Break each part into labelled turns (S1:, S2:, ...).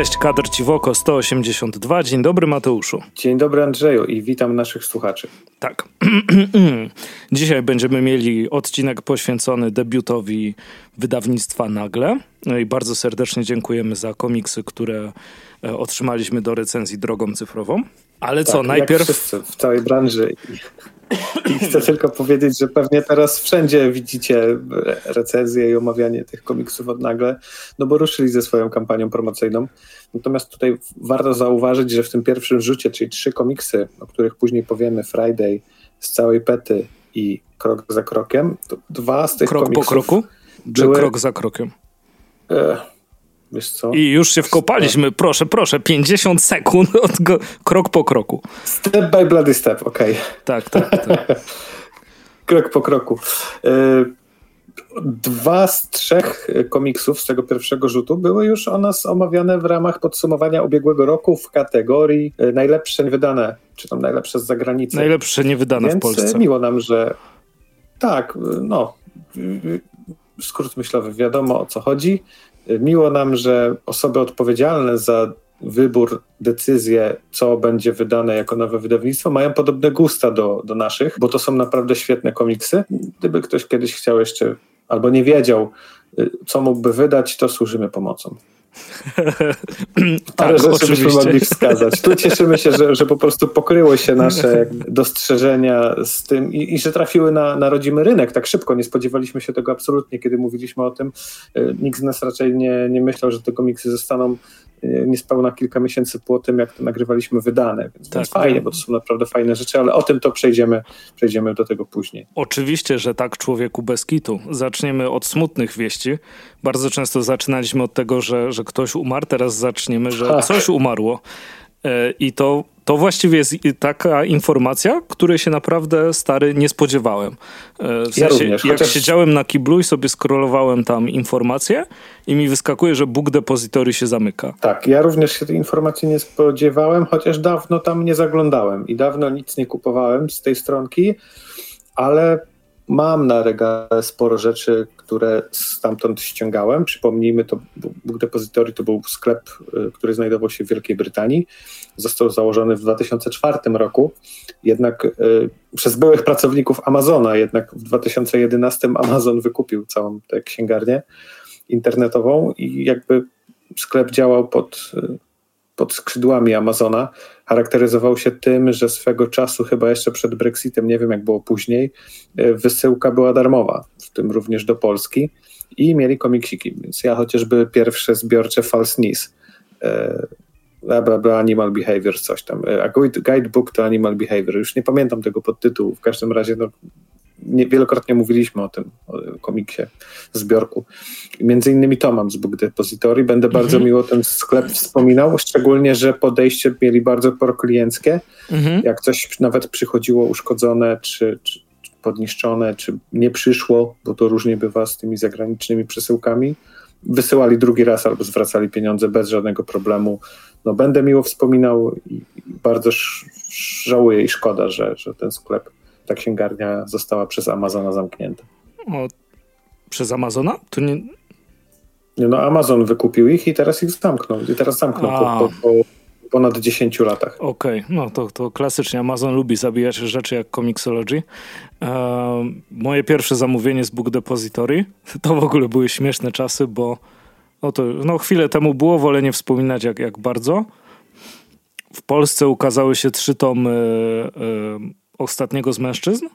S1: Cześć, kadr Ciwoko 182. Dzień dobry Mateuszu.
S2: Dzień dobry Andrzeju i witam naszych słuchaczy.
S1: Tak. Dzisiaj będziemy mieli odcinek poświęcony debiutowi wydawnictwa Nagle. No i bardzo serdecznie dziękujemy za komiksy, które otrzymaliśmy do recenzji drogą cyfrową. Ale tak, co, najpierw...
S2: wszyscy w całej branży. I chcę tylko powiedzieć, że pewnie teraz wszędzie widzicie recenzje i omawianie tych komiksów od nagle, no bo ruszyli ze swoją kampanią promocyjną. Natomiast tutaj warto zauważyć, że w tym pierwszym rzucie, czyli trzy komiksy, o których później powiemy, Friday, z całej pety i krok za krokiem, to dwa z tych
S1: krok
S2: komiksów...
S1: Krok po kroku? Czy były... krok za krokiem?
S2: E, wiesz co?
S1: I już się wkopaliśmy, proszę, proszę, 50 sekund od go, krok po kroku.
S2: Step by bloody step, okej. Okay.
S1: Tak, tak, tak.
S2: krok po kroku. E, dwa z trzech komiksów z tego pierwszego rzutu były już o nas omawiane w ramach podsumowania ubiegłego roku w kategorii e, najlepsze niewydane, czy tam najlepsze z zagranicy.
S1: Najlepsze niewydane
S2: Więc
S1: w Polsce.
S2: miło nam, że tak, no, skrót myślowy, wiadomo o co chodzi. Miło nam, że osoby odpowiedzialne za wybór, decyzję, co będzie wydane jako nowe wydawnictwo, mają podobne gusta do, do naszych, bo to są naprawdę świetne komiksy. Gdyby ktoś kiedyś chciał jeszcze albo nie wiedział, y, co mógłby wydać, to służymy pomocą. Parę tak, rzeczy byśmy mogli wskazać. Tu cieszymy się, że, że po prostu pokryły się nasze dostrzeżenia z tym i, i, że trafiły na, na rodzimy rynek tak szybko. Nie spodziewaliśmy się tego absolutnie, kiedy mówiliśmy o tym. Y, nikt z nas raczej nie, nie myślał, że te komiksy zostaną niespełna kilka miesięcy po tym, jak to nagrywaliśmy, wydane. Więc, tak, fajnie, bo to są naprawdę fajne rzeczy, ale o tym to przejdziemy, przejdziemy do tego później.
S1: Oczywiście, że tak, człowieku bez kitu. Zaczniemy od smutnych wieści. Bardzo często zaczynaliśmy od tego, że, że ktoś umarł, teraz zaczniemy, że tak. coś umarło. E, I to, to właściwie jest taka informacja, której się naprawdę stary nie spodziewałem. E, w
S2: ja również,
S1: jak chociaż... siedziałem na kiblu i sobie scrollowałem tam informacje i mi wyskakuje, że Bóg Depository się zamyka.
S2: Tak, ja również się tej informacji nie spodziewałem, chociaż dawno tam nie zaglądałem i dawno nic nie kupowałem z tej stronki, ale Mam na regale sporo rzeczy, które stamtąd ściągałem. Przypomnijmy, to Book Depository to był sklep, y, który znajdował się w Wielkiej Brytanii. Został założony w 2004 roku, jednak y, przez byłych pracowników Amazona, jednak w 2011 Amazon wykupił całą tę księgarnię internetową i jakby sklep działał pod y, pod skrzydłami Amazona, charakteryzował się tym, że swego czasu, chyba jeszcze przed Brexitem, nie wiem jak było później, e, wysyłka była darmowa, w tym również do Polski i mieli komiksiki, więc ja chociażby pierwsze zbiorcze False Knees, e, bla, bla, bla, Animal Behavior, coś tam, e, a Guidebook to Animal Behavior, już nie pamiętam tego podtytułu, w każdym razie no, wielokrotnie mówiliśmy o tym o komiksie, zbiorku. Między innymi to mam z Book Depository. Będę mhm. bardzo miło ten sklep wspominał, szczególnie, że podejście mieli bardzo proklienckie. Mhm. Jak coś nawet przychodziło uszkodzone, czy, czy podniszczone, czy nie przyszło, bo to różnie bywa z tymi zagranicznymi przesyłkami, wysyłali drugi raz albo zwracali pieniądze bez żadnego problemu. No, będę miło wspominał i bardzo żałuję i szkoda, że, że ten sklep ta księgarnia została przez Amazona zamknięta.
S1: O, przez Amazona? To nie...
S2: nie... No Amazon wykupił ich i teraz ich zamknął. I teraz zamknął po, po, po, ponad 10 latach.
S1: Okej, okay. no to, to klasycznie Amazon lubi zabijać rzeczy jak Comixology. E, moje pierwsze zamówienie z Book Depository to w ogóle były śmieszne czasy, bo no to no chwilę temu było, wolę nie wspominać jak, jak bardzo. W Polsce ukazały się trzy tomy e, ostatniego z mężczyzn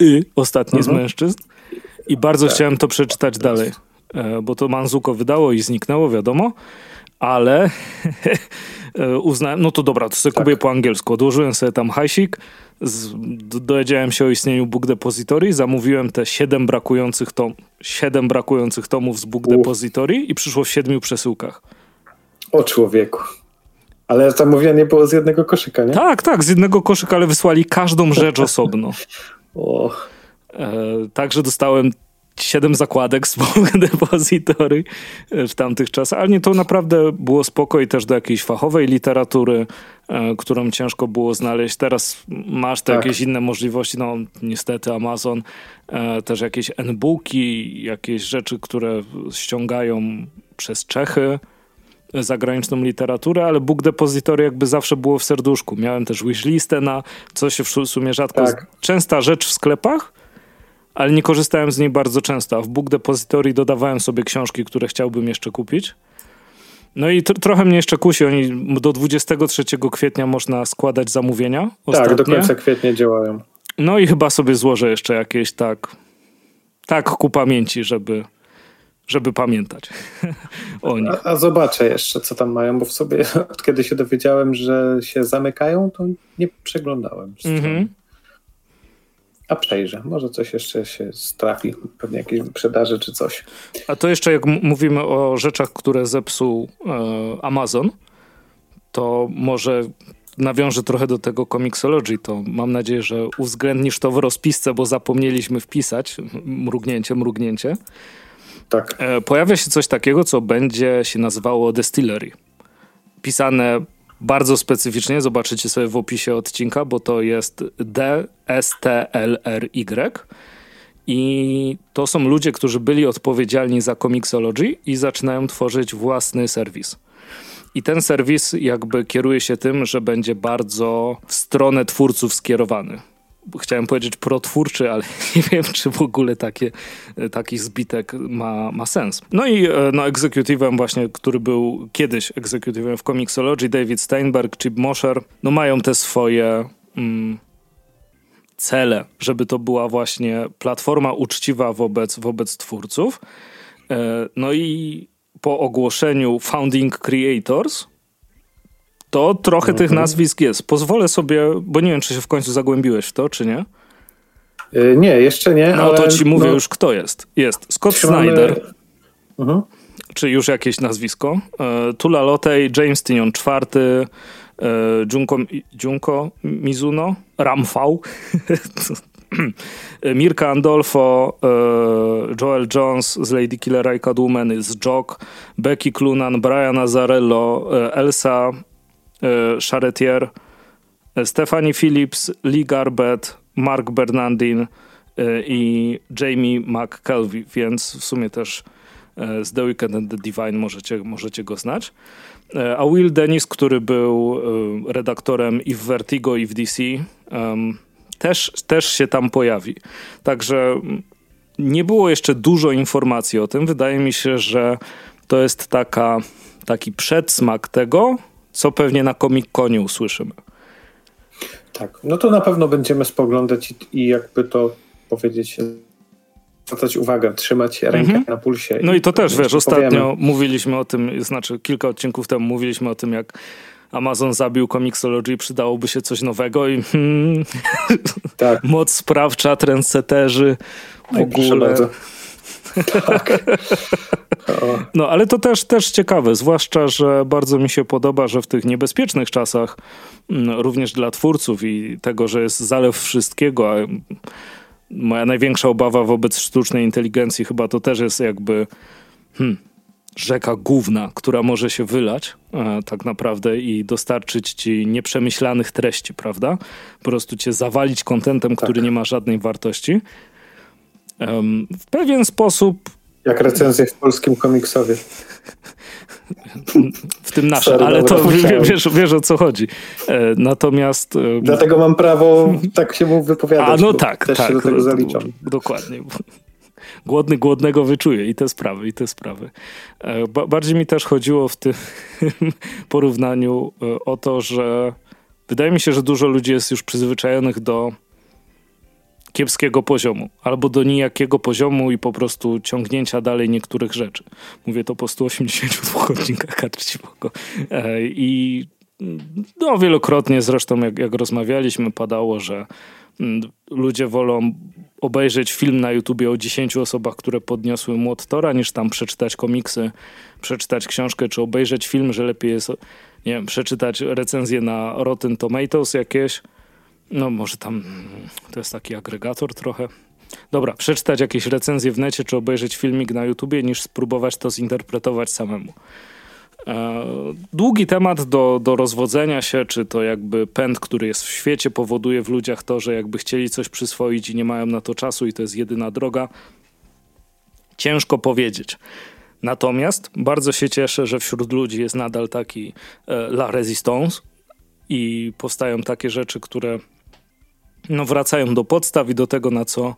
S1: i ostatni mhm. z mężczyzn i bardzo tak. chciałem to przeczytać dalej, e, bo to Manzuko wydało i zniknęło, wiadomo, ale uznałem, no to dobra, to sobie tak. kupię po angielsku. Odłożyłem sobie tam hajsik, dowiedziałem się o istnieniu Book Depository, zamówiłem te siedem brakujących, tom, siedem brakujących tomów z Book. Depository i przyszło w siedmiu przesyłkach.
S2: O człowieku. Ale zamówienie było z jednego koszyka, nie?
S1: Tak, tak, z jednego koszyka, ale wysłali każdą rzecz osobno.
S2: o.
S1: E, także dostałem siedem zakładek z depozytory w tamtych czasach, ale nie, to naprawdę było spoko i też do jakiejś fachowej literatury, e, którą ciężko było znaleźć. Teraz masz te tak. jakieś inne możliwości, no niestety Amazon, e, też jakieś n-booki, jakieś rzeczy, które ściągają przez Czechy, zagraniczną literaturę, ale Book Depository jakby zawsze było w serduszku. Miałem też wishlistę na, co się w sumie rzadko... Tak. Częsta rzecz w sklepach, ale nie korzystałem z niej bardzo często. A w Book Depository dodawałem sobie książki, które chciałbym jeszcze kupić. No i trochę mnie jeszcze kusi. Oni do 23 kwietnia można składać zamówienia. Ostatnie.
S2: Tak, do końca kwietnia działają.
S1: No i chyba sobie złożę jeszcze jakieś tak, tak ku pamięci, żeby, żeby pamiętać o nich.
S2: A, a, zobaczę jeszcze, co tam mają, bo w sobie od kiedy się dowiedziałem, że się zamykają, to nie przeglądałem. Mhm. A przejrzę. Może coś jeszcze się trafi, pewnie jakieś wyprzedaży czy coś.
S1: A to jeszcze jak mówimy o rzeczach, które zepsuł e, Amazon, to może nawiążę trochę do tego Comixology, to mam nadzieję, że uwzględnisz to w rozpisce, bo zapomnieliśmy wpisać mrugnięcie, mrugnięcie.
S2: Tak.
S1: E, pojawia się coś takiego, co będzie się nazywało Distillery. Pisane bardzo specyficznie, zobaczycie sobie w opisie odcinka, bo to jest D-S-T-L-R-Y. I to są ludzie, którzy byli odpowiedzialni za Comixology i zaczynają tworzyć własny serwis. I ten serwis jakby kieruje się tym, że będzie bardzo w stronę twórców skierowany. Chciałem powiedzieć protwórczy, ale nie wiem, czy w ogóle takie, taki zbitek ma, ma sens. No i e, no, egzekutywem właśnie, który był kiedyś egzekutywem w Comixology, David Steinberg, Chip Mosher, no mają te swoje... Mm, cele, żeby to była właśnie platforma uczciwa wobec, wobec twórców. E, no i po ogłoszeniu Founding Creators, to trochę mhm. tych nazwisk jest. Pozwolę sobie, bo nie wiem, czy się w końcu zagłębiłeś w to, czy nie?
S2: Yy, nie, jeszcze nie.
S1: No
S2: ale,
S1: to ci mówię no, już, kto jest. Jest Scott trzymamy... Snyder, mhm. czy już jakieś nazwisko. E, Tula Lotej, James Tynion IV, e, Junko, Junko Mizuno, Ramfał, Mirka Andolfo, Joel Jones z Lady Killer i Catwoman jest Jock, Becky Clunan, Brian Azarello, Elsa Charretier, Stephanie Phillips, Lee Garbett, Mark Bernardin i Jamie McKelvey, więc w sumie też z The Weekend and the Divine możecie, możecie go znać. A Will Dennis, który był redaktorem i w Vertigo, i w DC, też, też się tam pojawi. Także nie było jeszcze dużo informacji o tym. Wydaje mi się, że to jest taka, taki przedsmak tego, co pewnie na Comic Conie usłyszymy.
S2: Tak, no to na pewno będziemy spoglądać i, i jakby to powiedzieć, zwracać uwagę, trzymać rękę mhm. na pulsie.
S1: No i to też, wiesz, ostatnio powiemy. mówiliśmy o tym, znaczy kilka odcinków temu mówiliśmy o tym, jak Amazon zabił Comixology, przydałoby się coś nowego i hmm, tak. moc sprawcza, trendseterzy, w ogóle. Tak. No, ale to też, też ciekawe, zwłaszcza, że bardzo mi się podoba, że w tych niebezpiecznych czasach, mm, również dla twórców i tego, że jest zalew wszystkiego, a moja największa obawa wobec sztucznej inteligencji chyba to też jest jakby hmm, rzeka główna, która może się wylać e, tak naprawdę i dostarczyć ci nieprzemyślanych treści, prawda? Po prostu cię zawalić kontentem, tak. który nie ma żadnej wartości. Um, w pewien sposób...
S2: Jak recenzje w polskim komiksowie.
S1: w tym naszym, ale to wiesz, wiesz o co chodzi. E, natomiast...
S2: Dlatego mam prawo tak się mu wypowiadać.
S1: A no tak,
S2: też
S1: tak.
S2: Się do tego zaliczam.
S1: Dokładnie głodny głodnego wyczuje i te sprawy, i te sprawy. E, bardziej mi też chodziło w tym porównaniu e, o to, że wydaje mi się, że dużo ludzi jest już przyzwyczajonych do kiepskiego poziomu, albo do nijakiego poziomu i po prostu ciągnięcia dalej niektórych rzeczy. Mówię to po 182 odcinkach Katrciwoko. E, I no, wielokrotnie zresztą, jak, jak rozmawialiśmy, padało, że mm, ludzie wolą obejrzeć film na YouTubie o 10 osobach, które podniosły młot Tora, niż tam przeczytać komiksy, przeczytać książkę, czy obejrzeć film, że lepiej jest, nie wiem, przeczytać recenzję na Rotten Tomatoes jakieś. No może tam to jest taki agregator trochę. Dobra, przeczytać jakieś recenzje w necie, czy obejrzeć filmik na YouTubie, niż spróbować to zinterpretować samemu. E, długi temat do, do rozwodzenia się, czy to jakby pęd, który jest w świecie, powoduje w ludziach to, że jakby chcieli coś przyswoić i nie mają na to czasu i to jest jedyna droga. Ciężko powiedzieć. Natomiast bardzo się cieszę, że wśród ludzi jest nadal taki e, La Resistance i powstają takie rzeczy, które no, wracają do podstaw i do tego, na co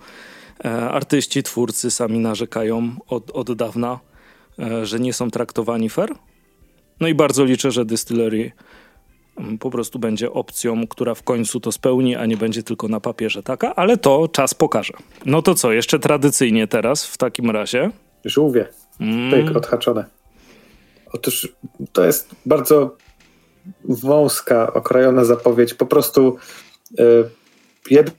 S1: e, artyści, twórcy sami narzekają od, od dawna, e, że nie są traktowani fair. No i bardzo liczę, że Distillery mm, po prostu będzie opcją, która w końcu to spełni, a nie będzie tylko na papierze taka, ale to czas pokaże. No to co, jeszcze tradycyjnie teraz w takim razie?
S2: Żółwie. Mm. Pyk, odhaczone. Otóż to jest bardzo wąska, okrojona zapowiedź. Po prostu y, jeden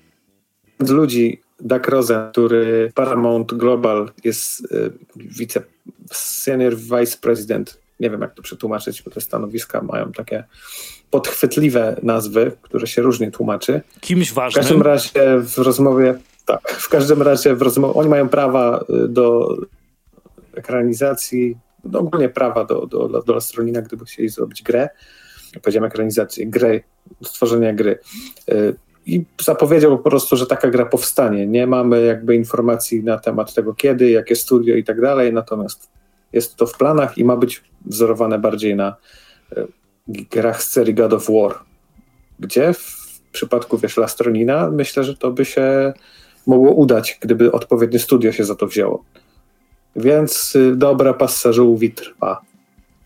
S2: z ludzi, Doug Rosen, który Paramount Global jest y, wice, senior vice president, nie wiem jak to przetłumaczyć, bo te stanowiska mają takie podchwytliwe nazwy, które się różnie tłumaczy.
S1: Kimś ważnym.
S2: W każdym razie w rozmowie, tak, w każdym razie w rozmowie, oni mają prawa y, do ekranizacji, no ogólnie prawa do, do, do Lastronina, gdyby chcieli zrobić grę. Powiedziałem ekranizację, gry, stworzenia gry. Y, I zapowiedział po prostu, że taka gra powstanie. Nie mamy jakby informacji na temat tego kiedy, jakie studio i tak dalej, natomiast jest to w planach i ma być wzorowane bardziej na y, grach z serii God of War, gdzie w przypadku, wiesz, Lastronina myślę, że to by się mogło udać, gdyby odpowiednie studio się za to wzięło. Więc y, dobra passa żółwi trwa.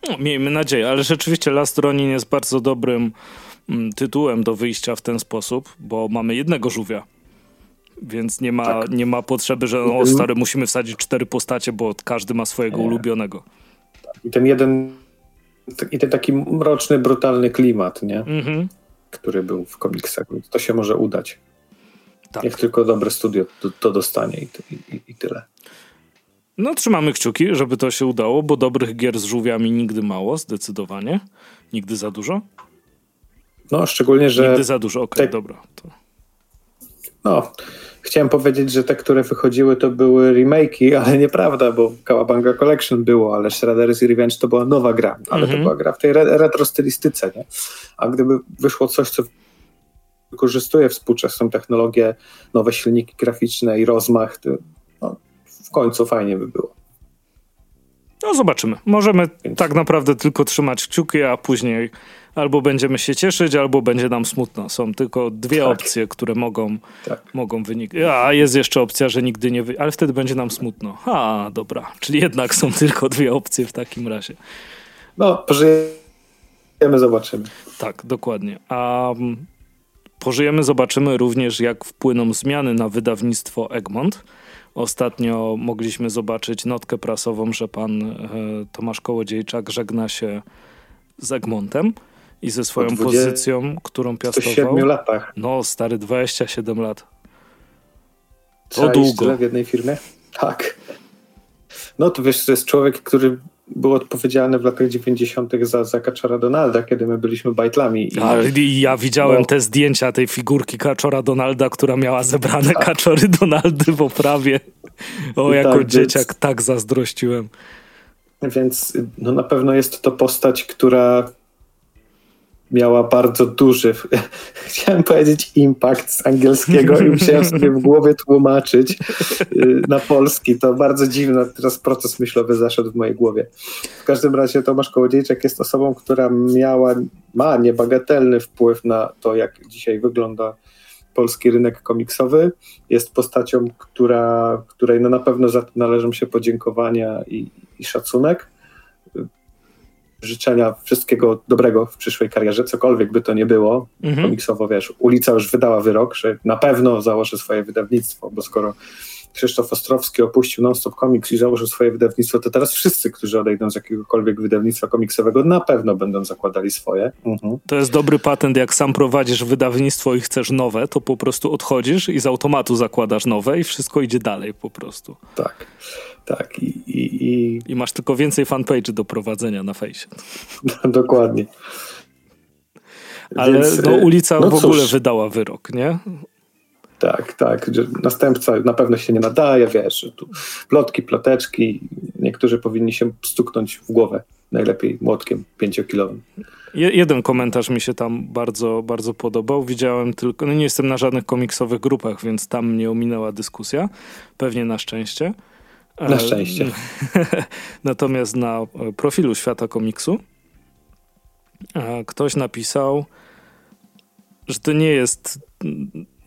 S1: No, miejmy nadzieję, ale rzeczywiście Last Ronin jest bardzo dobrym tytułem do wyjścia w ten sposób, bo mamy jednego żółwia. Więc nie ma, tak. nie ma potrzeby, że o stary, musimy wsadzić cztery postacie, bo każdy ma swojego nie. ulubionego.
S2: I ten jeden, i ten taki mroczny, brutalny klimat, nie? Mhm. Który był w komiksach, to się może udać. Tak. Niech tylko dobre studio to, to dostanie i, i, i tyle.
S1: No, trzymamy kciuki, żeby to się udało, bo dobrych gier z żółwiami nigdy mało, zdecydowanie. Nigdy za dużo.
S2: No, szczególnie, że.
S1: Nigdy za dużo, okej, okay, te... dobra. To...
S2: No, chciałem powiedzieć, że te, które wychodziły, to były remake'i, ale nieprawda, bo Kawabanga Collection było, ale Shredder's Revenge to była nowa gra, ale to mhm. była gra w tej re retro stylistyce, nie? A gdyby wyszło coś, co wykorzystuje współczesną technologię, nowe silniki graficzne i rozmach, to no, w końcu fajnie by było.
S1: No zobaczymy. Możemy tak naprawdę tylko trzymać kciuki, a później albo będziemy się cieszyć, albo będzie nam smutno. Są tylko dwie tak. opcje, które mogą, tak. mogą wynikać. A jest jeszcze opcja, że nigdy nie wy... Ale wtedy będzie nam smutno. A, dobra. Czyli jednak są tylko dwie opcje w takim razie.
S2: No, pożyjemy, zobaczymy.
S1: Tak, dokładnie. A mm, pożyjemy, zobaczymy również, jak wpłyną zmiany na wydawnictwo Egmont Ostatnio mogliśmy zobaczyć notkę prasową, że pan e, Tomasz Kołodziejczak żegna się z Egmontem i ze swoją pozycją, którą piastował.
S2: 7 latach.
S1: No, stary, 27 lat.
S2: To długo. w jednej firmie? Tak. No to wiesz, to jest człowiek, który był odpowiedzialny w latach 90. za, za Kaczora Donalda, kiedy my byliśmy bajtlami.
S1: I, ja widziałem no. te zdjęcia tej figurki Kaczora Donalda, która miała zebrane tak. Kaczory Donaldy w oprawie. O, I jako tak, dzieciak więc, tak zazdrościłem.
S2: Więc no na pewno jest to postać, która miała bardzo duży, chciałem powiedzieć impact z angielskiego i musiałem sobie w głowie tłumaczyć y, na polski. To bardzo dziwny teraz proces myślowy zaszedł w mojej głowie. W każdym razie Tomasz Kołodziejczak jest osobą, która miała, ma niebagatelny wpływ na to, jak dzisiaj wygląda polski rynek komiksowy. Jest postacią, która, której no na pewno za to należą się podziękowania i, i szacunek życzenia wszystkiego dobrego w przyszłej karierze, cokolwiek by to nie było. Mhm. Komiksowo, wiesz, ulica już wydała wyrok, że na pewno założy swoje wydawnictwo, bo skoro Krzysztof Ostrowski opuścił Non-Stop Comics i założył swoje wydawnictwo, to teraz wszyscy, którzy odejdą z jakiegokolwiek wydawnictwa komiksowego, na pewno będą zakładali swoje. Mhm.
S1: To jest dobry patent, jak sam prowadzisz wydawnictwo i chcesz nowe, to po prostu odchodzisz i z automatu zakładasz nowe i wszystko idzie dalej po prostu.
S2: Tak. Tak, i, i, i...
S1: I masz tylko więcej fanpage do prowadzenia na fejsie.
S2: dokładnie.
S1: Ale Więc, no, ulica no w ogóle cóż. wydała wyrok, nie?
S2: Tak, tak. Następca na pewno się nie nadaje, wiesz, tu plotki, ploteczki. Niektórzy powinni się stuknąć w głowę, najlepiej młotkiem pięciokilowym.
S1: jeden komentarz mi się tam bardzo, bardzo podobał. Widziałem tylko, no nie jestem na żadnych komiksowych grupach, więc tam mnie ominęła dyskusja, pewnie na szczęście
S2: Na szczęście.
S1: Natomiast na profilu Świata Komiksu ktoś napisał, że to nie jest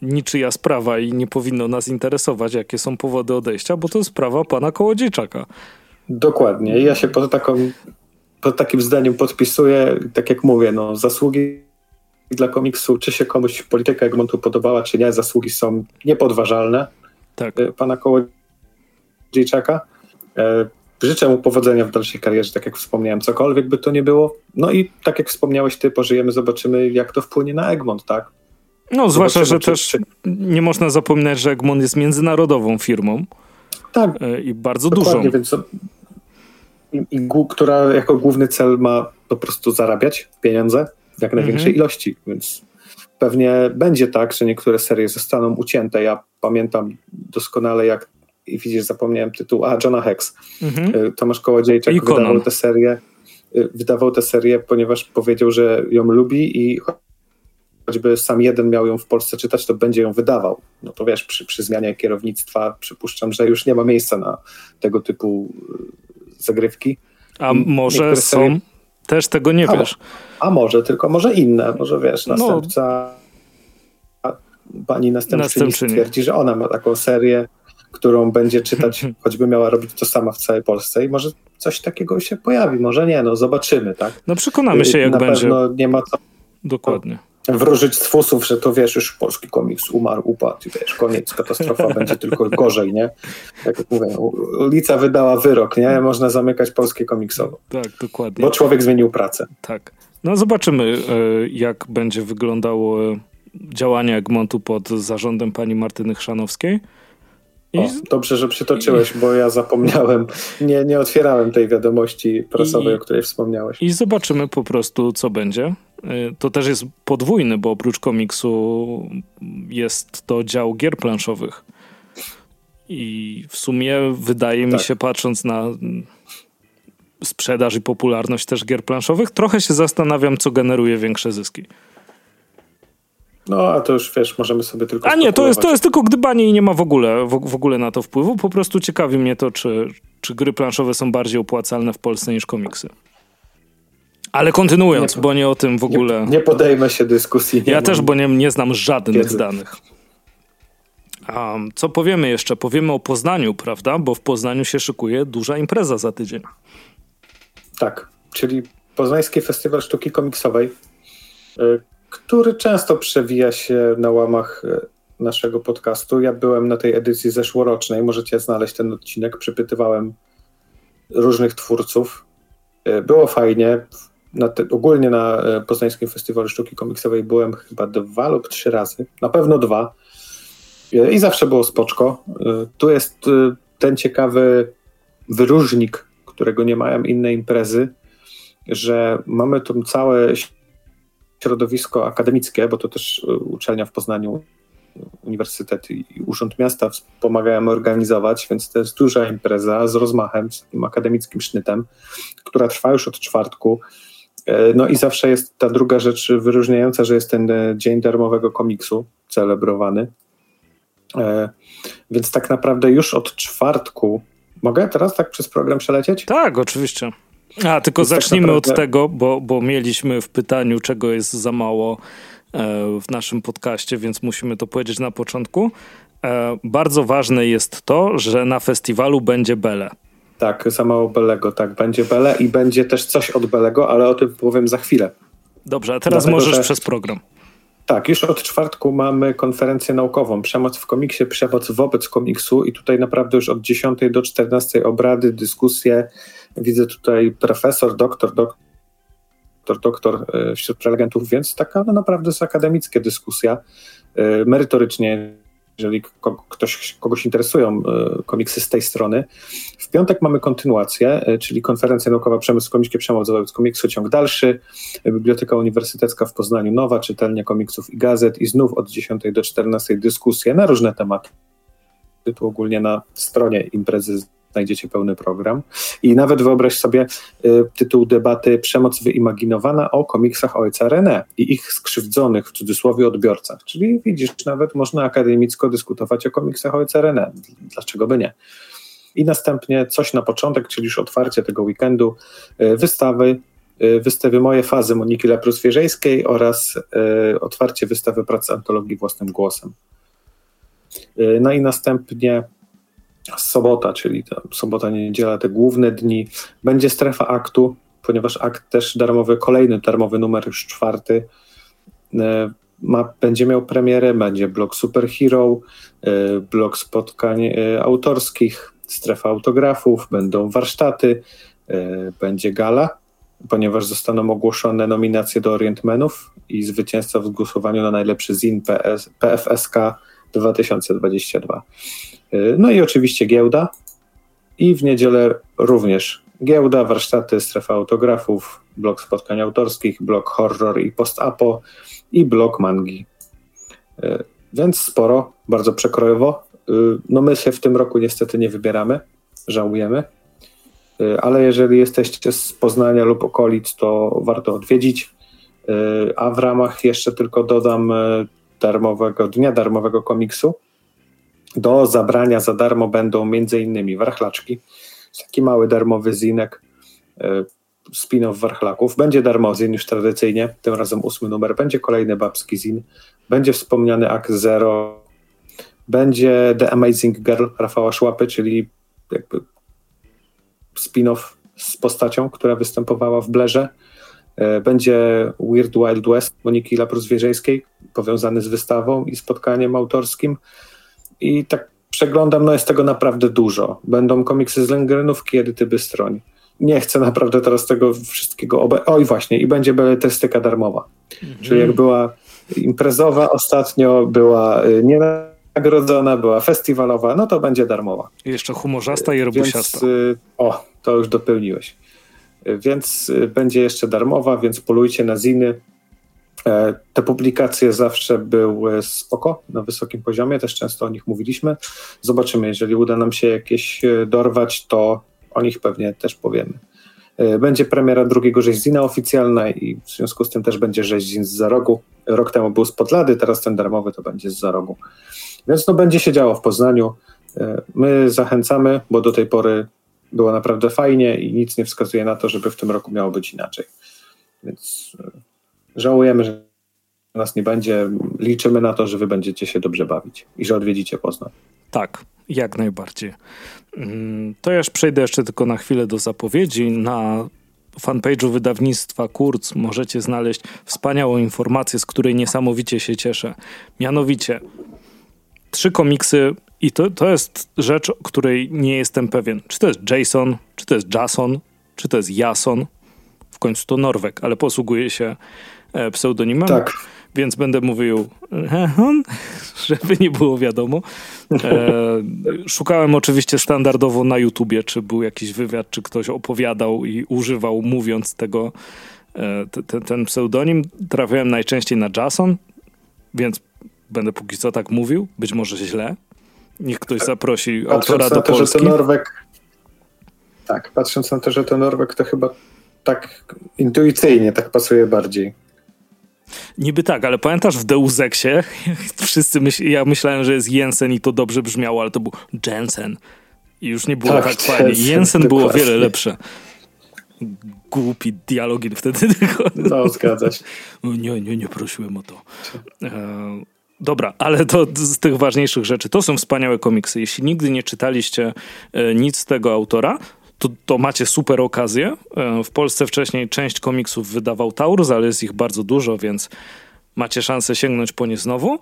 S1: niczyja sprawa i nie powinno nas interesować, jakie są powody odejścia, bo to jest sprawa pana Kołodziejczaka.
S2: Dokładnie. Ja się pod, taką, pod takim zdaniem podpisuję. Tak jak mówię, no, zasługi dla komiksu, czy się komuś polityka Egmontu podobała, czy nie, zasługi są niepodważalne tak. E, pana Kołodziejczaka. E, życzę mu powodzenia w dalszej karierze, tak jak wspomniałem, cokolwiek by to nie było. No i tak jak wspomniałeś ty, pożyjemy, zobaczymy jak to wpłynie na Egmont, tak?
S1: No, zwłaszcza, że też nie można zapominać, że Egmont jest międzynarodową firmą.
S2: Tak.
S1: E, I bardzo dużą.
S2: Więc, i, i, która jako główny cel ma po prostu zarabiać pieniądze w jak największej mhm. ilości, więc pewnie będzie tak, że niektóre serie zostaną ucięte. Ja pamiętam doskonale, jak i widzisz, zapomniałem tytuł, a Johna Hex. Mhm. E, Tomasz Kołodziejczak wydawał tę serię, e, wydawał tę serię, ponieważ powiedział, że ją lubi i choćby sam jeden miał ją w Polsce czytać, to będzie ją wydawał. No to wiesz, przy, przy zmianie kierownictwa przypuszczam, że już nie ma miejsca na tego typu e, zagrywki.
S1: A może są, serie... też tego nie
S2: a,
S1: wiesz.
S2: A może, tylko może inne, może wiesz, no. następca, no, pani następczyni, następczyni stwierdzi, że ona ma taką serię, którą będzie czytać, choćby miała robić to sama w całej Polsce i może coś takiego się pojawi, może nie, no zobaczymy, tak?
S1: No przekonamy się, jak
S2: Na
S1: będzie.
S2: Na pewno nie ma co...
S1: Dokładnie
S2: wróżyć z fusów, że to wiesz, już polski komiks umarł, upadł, wiesz, koniec, katastrofa, będzie tylko gorzej, nie? Tak jak mówię, ulica wydała wyrok, nie? Można zamykać polskie komiksowo.
S1: Tak, dokładnie.
S2: Bo człowiek zmienił pracę.
S1: Tak. No zobaczymy, e, jak będzie wyglądało działanie Egmontu pod zarządem pani Martyny Chrzanowskiej.
S2: I... O, dobrze, że przytoczyłeś, bo ja zapomniałem. Nie, nie otwierałem tej wiadomości prasowej, I, o której wspomniałeś.
S1: I zobaczymy po prostu, co będzie. Y, to też jest podwójny, bo oprócz komiksu jest to dział gier planszowych. I w sumie wydaje mi tak. się, patrząc na sprzedaż i popularność też gier planszowych, trochę się zastanawiam, co generuje większe zyski.
S2: No, a to już wiesz, możemy sobie tylko.
S1: A nie, to jest, to jest tylko gdybanie i nie ma w ogóle, w, w, ogóle na to wpływu. Po prostu ciekawi mnie to, czy, czy gry planszowe są bardziej opłacalne w Polsce niż komiksy. Ale kontynuując, nie, bo nie o tym w ogóle.
S2: Nie, nie podejmę się dyskusji.
S1: ja też, bo nie, nie znam żadnych wiedzy. danych. Um, co powiemy jeszcze? Powiemy o Poznaniu, prawda? Bo w Poznaniu się szykuje duża impreza za tydzień.
S2: Tak, czyli Poznański Festiwal Sztuki Komiksowej, y, który często przewija się na łamach y, naszego podcastu. Ja byłem na tej edycji zeszłorocznej, możecie znaleźć ten odcinek. Przypytywałem różnych twórców. Y, było fajnie na te, ogólnie na e, Poznańskim Festiwalu Sztuki Komiksowej byłem chyba dwa lub trzy razy, na pewno dwa e, i zawsze było spoczko. E, tu jest ten ciekawy wyróżnik, którego nie mają inne imprezy, że mamy tu całe środowisko akademickie, bo to też uczelnia w Poznaniu, Uniwersytet i Urząd Miasta pomagają organizować, więc to jest duża impreza z rozmachem, z takim akademickim sznytem, która trwa już od czwartku. E, no i zawsze jest ta druga rzecz wyróżniająca, że jest ten e, Dzień Darmowego Komiksu celebrowany. E, więc tak naprawdę już od czwartku. Mogę teraz tak przez program przelecieć?
S1: Tak, oczywiście. A, tylko Więc tak zacznijmy tak naprawdę... od tego, bo, bo mieliśmy w pytaniu, czego jest za mało w naszym podcaście, więc musimy to powiedzieć na początku. Bardzo ważne jest to, że na festiwalu będzie Bele.
S2: Tak, za mało Belego, tak. Będzie Bele i będzie też coś od Belego, ale o tym powiem za chwilę.
S1: Dobrze, a teraz Dlatego, możesz że... przez program.
S2: Tak, już od czwartku mamy konferencję naukową Przemoc w komiksie, przemoc wobec komiksu i tutaj naprawdę już od 10 do 14 obrady, dyskusje. Widzę tutaj profesor, doktor, doktor, doktor e, wśród prelegentów, więc taka no naprawdę jest akademicka dyskusja, e, merytorycznie jeżeli ktoś, kogoś interesują e, komiksy z tej strony. W piątek mamy kontynuację, e, czyli konferencja naukowa Przemysł Komickie Przemoc wobec komiksu, ciąg dalszy, Biblioteka Uniwersytecka w Poznaniu nowa, czytelnia komiksów i gazet i znów od 10 do 14 dyskusje na różne tematy. Tu ogólnie na stronie imprezy znajdziecie pełny program. I nawet wyobraź sobie y, tytuł debaty Przemoc wyimaginowana o komiksach ojca René i ich skrzywdzonych w cudzysłowie odbiorcach. Czyli widzisz, nawet można akademicko dyskutować o komiksach ojca René. Dlaczego by nie? i następnie coś na początek, czyli już otwarcie tego weekendu, wystawy, wystawy Moje Fazy Moniki Leprus-Wierzejskiej oraz otwarcie wystawy pracy antologii własnym głosem. No i następnie sobota, czyli sobota, niedziela, te główne dni, będzie strefa aktu, ponieważ akt też darmowy, kolejny darmowy numer, już czwarty, e, ma, będzie miał premierę, będzie blog Superhero, e, blog spotkań e, autorskich, strefa autografów, będą warsztaty, będzie gala, ponieważ zostaną ogłoszone nominacje do Orientmenów i zwycięzca w głosowaniu na najlepszy ZIN PFSK 2022. No i oczywiście giełda i w niedzielę również giełda, warsztaty, strefa autografów, blok spotkań autorskich, blok horror i post-apo i blok mangi. E, więc sporo, bardzo przekrojowo. E, no my się w tym roku niestety nie wybieramy, żałujemy, ale jeżeli jesteście z Poznania lub okolic, to warto odwiedzić. A w ramach jeszcze tylko dodam darmowego, dnia darmowego komiksu. Do zabrania za darmo będą m.in. warchlaczki, taki mały darmowy zinek, e, spin-off warchlaków. Będzie darmozin już tradycyjnie, tym razem ósmy numer. Będzie kolejny babski zin, będzie wspomniany Act Zero, będzie The Amazing Girl Rafała Szłapy, czyli jakby spin-off z postacią, która występowała w Blerze. E, będzie Weird Wild West Moniki Laprus-Wierzejskiej, powiązany z wystawą i spotkaniem autorskim. I tak przeglądam, no jest tego naprawdę dużo. Będą komiksy z Lengrynówki, edyty Bystroń. Nie chcę naprawdę teraz tego wszystkiego obe... Oj właśnie, i będzie beletystyka darmowa. Mhm. Czyli jak była imprezowa ostatnio, była y, nienagrodzona, była festiwalowa, no to będzie darmowa.
S1: I jeszcze humorzasta i robusiasta. Więc,
S2: y, o, to już dopełniłeś. Więc y, będzie jeszcze darmowa, więc polujcie na ziny. E, te publikacje zawsze były spoko, na wysokim poziomie, też często o nich mówiliśmy. Zobaczymy, jeżeli uda nam się jakieś e, dorwać, to o nich pewnie też powiemy. E, będzie premiera drugiego rzeźzina oficjalna i w związku z tym też będzie rzeźzin z za rogu. Rok temu był z Podlady, teraz ten darmowy to będzie z za rogu. Więc no będzie się działo w Poznaniu. My zachęcamy, bo do tej pory było naprawdę fajnie i nic nie wskazuje na to, żeby w tym roku miało być inaczej. Więc Żałujemy, że nas nie będzie. Liczymy na to, że wy będziecie się dobrze bawić i że odwiedzicie Poznań.
S1: Tak, jak najbardziej. Mm, to ja już przejdę jeszcze tylko na chwilę do zapowiedzi. Na fanpage'u wydawnictwa Kurz możecie znaleźć wspaniałą informację, z której niesamowicie się cieszę. Mianowicie trzy komiksy i to, to jest rzecz, której nie jestem pewien. Czy to jest Jason, czy to jest Jason, czy to jest Jason. W końcu to Norwek, ale posługuje się E, pseudonimem. Tak. Więc będę mówił, żeby nie było wiadomo. E, szukałem oczywiście standardowo na YouTubie, czy był jakiś wywiad, czy ktoś opowiadał i używał, mówiąc tego, e, te, ten pseudonim. Trafiałem najczęściej na Jason, więc będę póki co tak mówił. Być może źle. Niech ktoś zaprosi patrząc autora do to, Polski. Że to Norwek,
S2: tak, patrząc na to, że to Norwek, to chyba tak intuicyjnie tak pasuje bardziej.
S1: Niby tak, ale pamiętasz w Deus Exie? Wszyscy myśl, ja myślałem, że jest Jensen i to dobrze brzmiało, ale to był Jensen. I już nie było tak, tak fajnie. Jensen było wiele lepsze. Głupi dialogi wtedy tylko.
S2: No, zgadza się.
S1: Nie, nie, nie prosiłem o to. Dobra, ale to z tych ważniejszych rzeczy. To są wspaniałe komiksy. Jeśli nigdy nie czytaliście e, nic z tego autora, to, to macie super okazję. E, w Polsce wcześniej część komiksów wydawał Taurus, ale jest ich bardzo dużo, więc macie szansę sięgnąć po nie znowu.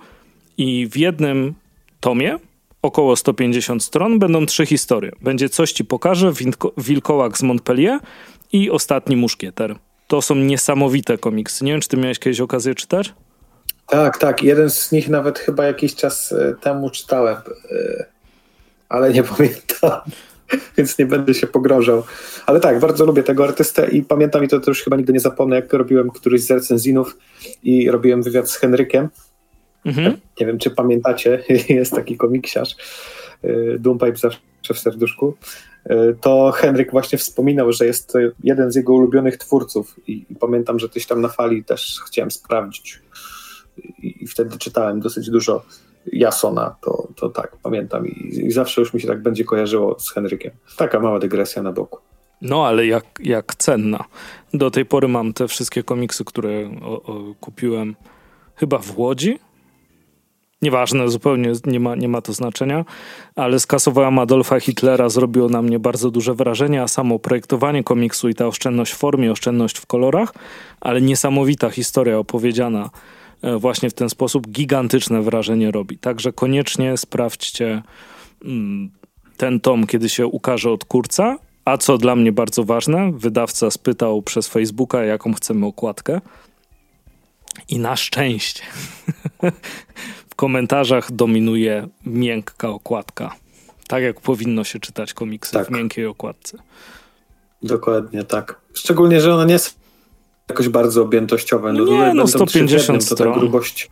S1: I w jednym tomie, około 150 stron, będą trzy historie. Będzie Coś ci pokażę, Wilkołak z Montpellier i Ostatni Muszkieter. To są niesamowite komiksy. Nie wiem, czy ty miałeś kiedyś okazję czytać?
S2: Tak, tak. Jeden z nich nawet chyba jakiś czas e, temu czytałem, e, ale nie pamiętam. więc nie będę się pogrążał. Ale tak, bardzo lubię tego artystę i pamiętam i to, to już chyba nigdy nie zapomnę, jak robiłem któryś z recenzinów i robiłem wywiad z Henrykiem. Mhm. Nie wiem, czy pamiętacie, jest taki komiksiarz, y, Doompipe zawsze w serduszku. To Henryk właśnie wspominał, że jest to jeden z jego ulubionych twórców i, i pamiętam, że coś tam na fali też chciałem sprawdzić i, i wtedy czytałem dosyć dużo Jasona, to, to tak, pamiętam i, i zawsze już mi się tak będzie kojarzyło z Henrykiem. Taka mała dygresja na boku.
S1: No, ale jak, jak cenna. Do tej pory mam te wszystkie komiksy, które o, o, kupiłem chyba w Łodzi. Nieważne, zupełnie nie ma, nie ma to znaczenia, ale skasowałem Adolfa Hitlera, zrobiło na mnie bardzo duże wrażenie, a samo projektowanie komiksu i ta oszczędność w formie, oszczędność w kolorach, ale niesamowita historia opowiedziana właśnie w ten sposób, gigantyczne wrażenie robi. Także koniecznie sprawdźcie mm, ten tom, kiedy się ukaże od kurca a co dla mnie bardzo ważne, wydawca spytał przez Facebooka, jaką chcemy okładkę. I na szczęście w komentarzach dominuje miękka okładka. Tak jak powinno się czytać komiksy tak. w miękkiej okładce.
S2: Dokładnie tak. Szczególnie, że ona nie jest jakoś bardzo objętościowa.
S1: No, nie, no 150 stron. grubość.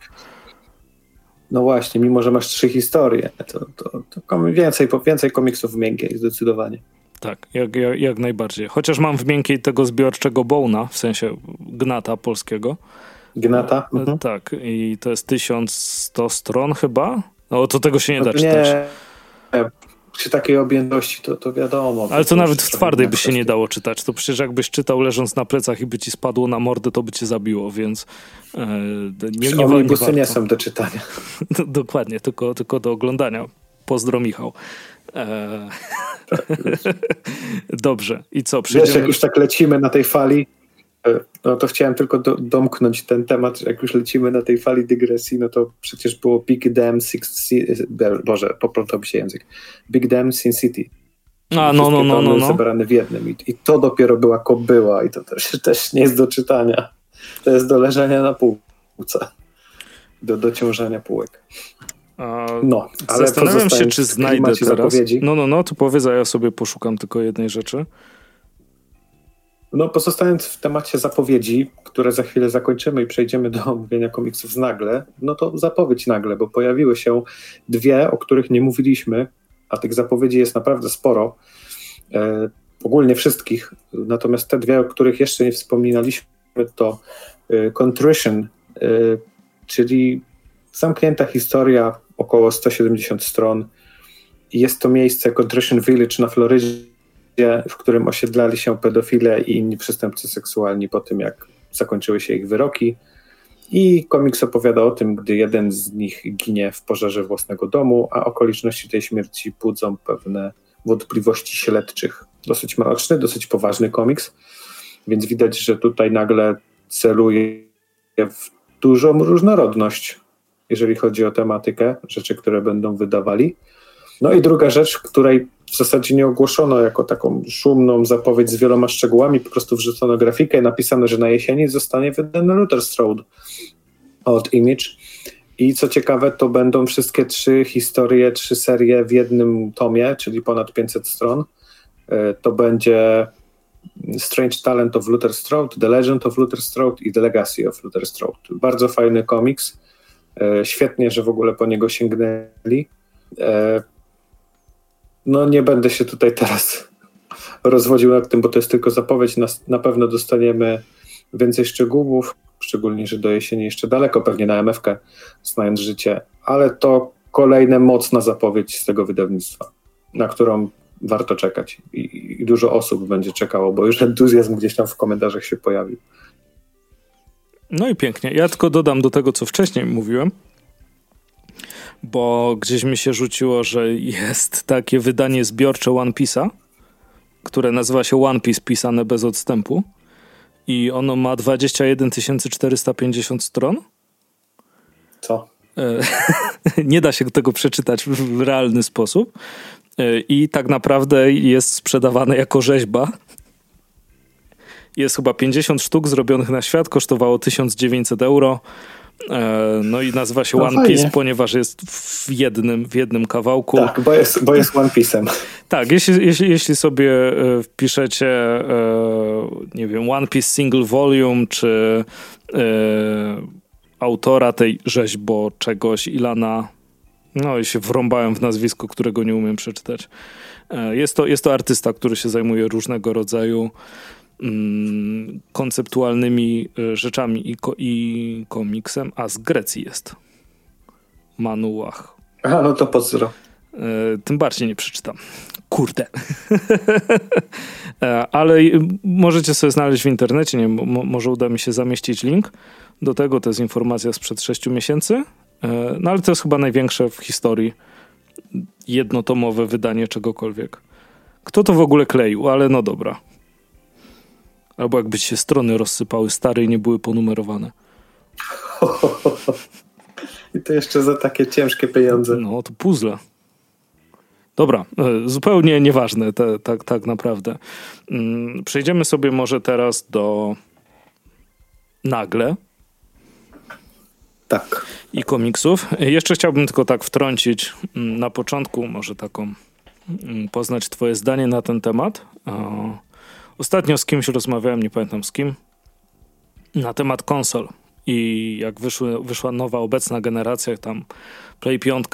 S2: No właśnie, mimo że masz trzy historie, to, to, to więcej, więcej komiksów w miękkiej zdecydowanie.
S1: Tak, jak, jak, jak, najbardziej. Chociaż mam w miękkiej tego zbiorczego Bona, w sensie gnata polskiego.
S2: Gnata?
S1: E, mhm. Tak, i to jest 1100 stron chyba. No to tego się nie da czytać.
S2: Nie, przy takiej objętości to, to wiadomo.
S1: Ale to nawet w twardej by się nie dało czytać. To przecież jakbyś czytał leżąc na plecach i by ci spadło na mordę, to by cię zabiło, więc
S2: e, nie, nie, nie, nie, nie są do czytania.
S1: Dokładnie, tylko, tylko do oglądania. Pozdro Michał. Eee... Dobrze. I co?
S2: Przyjdziemy... Wiesz, jak już tak lecimy na tej fali, e, no to chciałem tylko do, domknąć ten temat, jak już lecimy na tej fali dygresji, no to przecież było Big Dam Six, Boże, poplątał się język. Big Dam Sin City.
S1: A, no, no, no, no, no.
S2: zebrane w jednym I, i to dopiero była kobyła i to też, też nie jest do czytania. To jest do leżenia na półce. Do dociążania półek.
S1: No, ale Zastanawiam się, czy znajdę teraz. Zapowiedzi. No, no, no, to powiedz, a ja sobie poszukam tylko jednej rzeczy.
S2: No, pozostając w temacie zapowiedzi, które za chwilę zakończymy i przejdziemy do omówienia komiksów z nagle, no to zapowiedź nagle, bo pojawiły się dwie, o których nie mówiliśmy, a tych zapowiedzi jest naprawdę sporo. E, ogólnie wszystkich. Natomiast te dwie, o których jeszcze nie wspominaliśmy, to e, Contrition, e, czyli zamknięta historia około 170 stron. Jest to miejsce Contrition Village na Florydzie, w którym osiedlali się pedofile i inni przestępcy seksualni po tym, jak zakończyły się ich wyroki. I komiks opowiada o tym, gdy jeden z nich ginie w pożarze własnego domu, a okoliczności tej śmierci budzą pewne wątpliwości śledczych. Dosyć mroczny, dosyć poważny komiks, więc widać, że tutaj nagle celuje w dużą różnorodność jeżeli chodzi o tematykę, rzeczy, które będą wydawali. No i druga rzecz, której w zasadzie nie ogłoszono jako taką szumną zapowiedź z wieloma szczegółami, po prostu wrzucono grafikę i napisano, że na jesieni zostanie wydany Luther's Road od Image. I co ciekawe, to będą wszystkie trzy historie, trzy serie w jednym tomie, czyli ponad 500 stron. E, to będzie Strange Talent of Luther Strode, The Legend of Luther Strode i The Legacy of Luther Strode. Bardzo fajny komiks. E, świetnie, że w ogóle po niego sięgnęli. No nie będę się tutaj teraz rozwodził nad tym, bo to jest tylko zapowiedź. Na, na pewno dostaniemy więcej szczegółów, szczególnie, że do jesieni jeszcze daleko, pewnie na MFK, znając życie, ale to kolejna mocna zapowiedź z tego wydawnictwa, na którą warto czekać i, i dużo osób będzie czekało, bo już entuzjazm gdzieś tam w komentarzach się pojawił.
S1: No i pięknie. Ja tylko dodam do tego, co wcześniej mówiłem, bo gdzieś mi się rzuciło, że jest takie wydanie zbiorcze One Piece'a, które nazywa się One Piece pisane bez odstępu i ono ma 21 450 stron.
S2: Co?
S1: E, nie da się tego przeczytać w realny sposób. E, I tak naprawdę jest sprzedawane jako rzeźba jest chyba 50 sztuk zrobionych na świat, kosztowało 1900 euro. E, no i nazywa się no One fajnie. Piece, ponieważ jest w jednym, w jednym kawałku.
S2: Tak, bo jest, bo jest One Piece'em.
S1: Tak, jeśli, jeśli, jeśli sobie e, wpiszecie, e, nie wiem, One Piece Single Volume, czy autora tej rzeźbo czegoś, Ilana, no i się wrąbałem w nazwisko, którego nie umiem przeczytać. Jest to, jest to artysta, który się zajmuje różnego rodzaju konceptualnymi e, rzeczami i, ko, i komiksem, a z Grecji jest. Manułach.
S2: A, no to pozdro.
S1: Tym bardziej nie przeczytam. Kurde. Ale możecie sobie znaleźć w internecie, nie może uda mi się zamieścić link do tego. To jest informacja sprzed 6 miesięcy. No ale to jest chyba największe w historii jednotomowe wydanie czegokolwiek. Kto to w ogóle kleił, ale no dobra. Albo jakby się strony rozsypały stare i nie były ponumerowane.
S2: I to jeszcze za takie ciężkie pieniądze.
S1: No, to puzzle. Dobra, e, zupełnie nieważne te, tak, tak naprawdę. Mm, przejdziemy sobie może teraz do nagle.
S2: Tak.
S1: I komiksów. Jeszcze chciałbym tylko tak wtrącić mm, na początku, może taką mm, poznać Twoje zdanie na ten temat. Ostatnio z kimś rozmawiałem, nie pamiętam z kim, na temat konsol. I jak wyszły, wyszła nowa obecna generacja, tam Play 5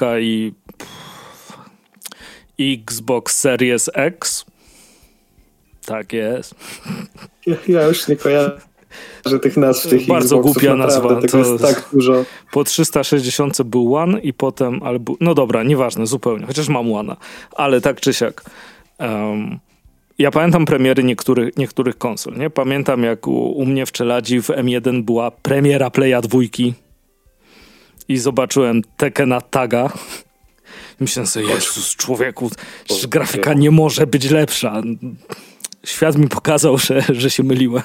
S1: i Xbox Series X. Tak jest.
S2: Ja, ja już nie kojarzę tych nazw tych
S1: Bardzo
S2: Xboxów,
S1: głupia nazwa.
S2: To jest tak dużo.
S1: Po 360 był One i potem albo... No dobra, nieważne, zupełnie. Chociaż mam One, ale tak czy siak. Um, ja pamiętam premiery niektórych, niektórych konsol, nie? Pamiętam jak u, u mnie w Czeladzi w M1 była premiera Playa dwójki i zobaczyłem Tekena Taga. Myślę sobie, Jezus, człowieku, grafika nie może być lepsza. Świat mi pokazał, że, że się myliłem.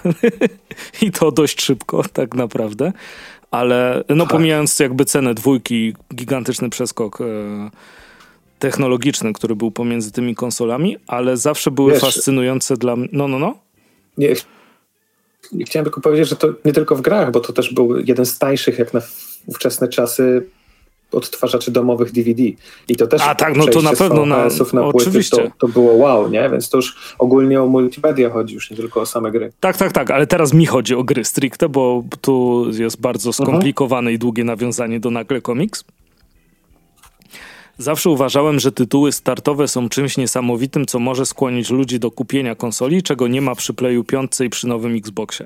S1: I to dość szybko, tak naprawdę. Ale no tak. pomijając jakby cenę dwójki, gigantyczny przeskok e, technologiczny, który był pomiędzy tymi konsolami, ale zawsze były Wiesz, fascynujące dla mnie. No, no, no.
S2: Nie, chciałem tylko powiedzieć, że to nie tylko w grach, bo to też był jeden z tańszych, jak na ówczesne czasy, odtwarzaczy domowych DVD. I to też
S1: A tak, no to na pewno na,
S2: na oczywiście. Płyty, to, to, było wow, nie? Więc to już ogólnie o multimedia chodzi, już nie tylko o same gry.
S1: Tak, tak, tak, ale teraz mi chodzi o gry stricte, bo tu jest bardzo skomplikowane uh -huh. i długie nawiązanie do nagle komiks. Zawsze uważałem, że tytuły startowe są czymś niesamowitym, co może skłonić ludzi do kupienia konsoli, czego nie ma przy Playu 5 i przy nowym Xboxie.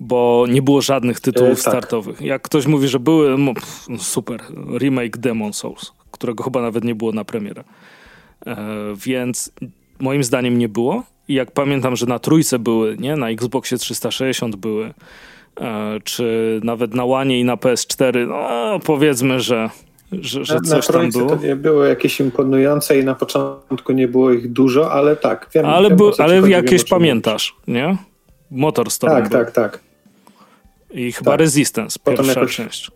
S1: Bo nie było żadnych tytułów e, tak. startowych. Jak ktoś mówi, że były, no, no, super, remake Demon Souls, którego chyba nawet nie było na premierę. E, więc moim zdaniem nie było. I jak pamiętam, że na trójce były, nie? Na Xboxie 360 były, e, czy nawet na One i na PS4, no powiedzmy, że że, że
S2: na, na było. to nie było jakieś imponujące i na początku nie było ich dużo, ale tak.
S1: Wiem, ale wiem, bu, ale jakieś pamiętasz, nie? Motor Storm.
S2: Tak, tak, tak.
S1: I chyba tak. Resistance, pierwsza jakoś... część.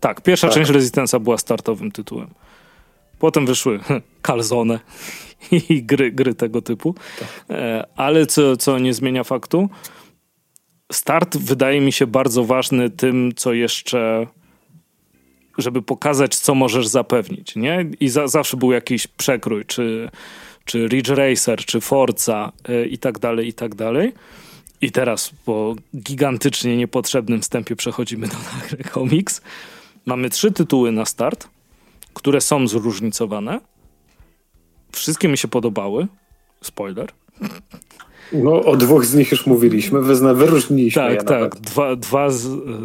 S1: Tak, pierwsza tak. część Resistance'a była startowym tytułem. Potem wyszły Calzone i gry, gry tego typu. Tak. E, ale co, co nie zmienia faktu, start wydaje mi się bardzo ważny tym, co jeszcze żeby pokazać, co możesz zapewnić, nie? I za, zawsze był jakiś przekrój, czy, czy Ridge Racer, czy Forza yy, i tak dalej, i tak dalej. I teraz po gigantycznie niepotrzebnym wstępie przechodzimy do nagry komiks. Mamy trzy tytuły na start, które są zróżnicowane. Wszystkie mi się podobały. Spoiler.
S2: No, o dwóch z nich już mówiliśmy, wyzna, wyróżniliśmy.
S1: Tak, tak. Dwa, dwa,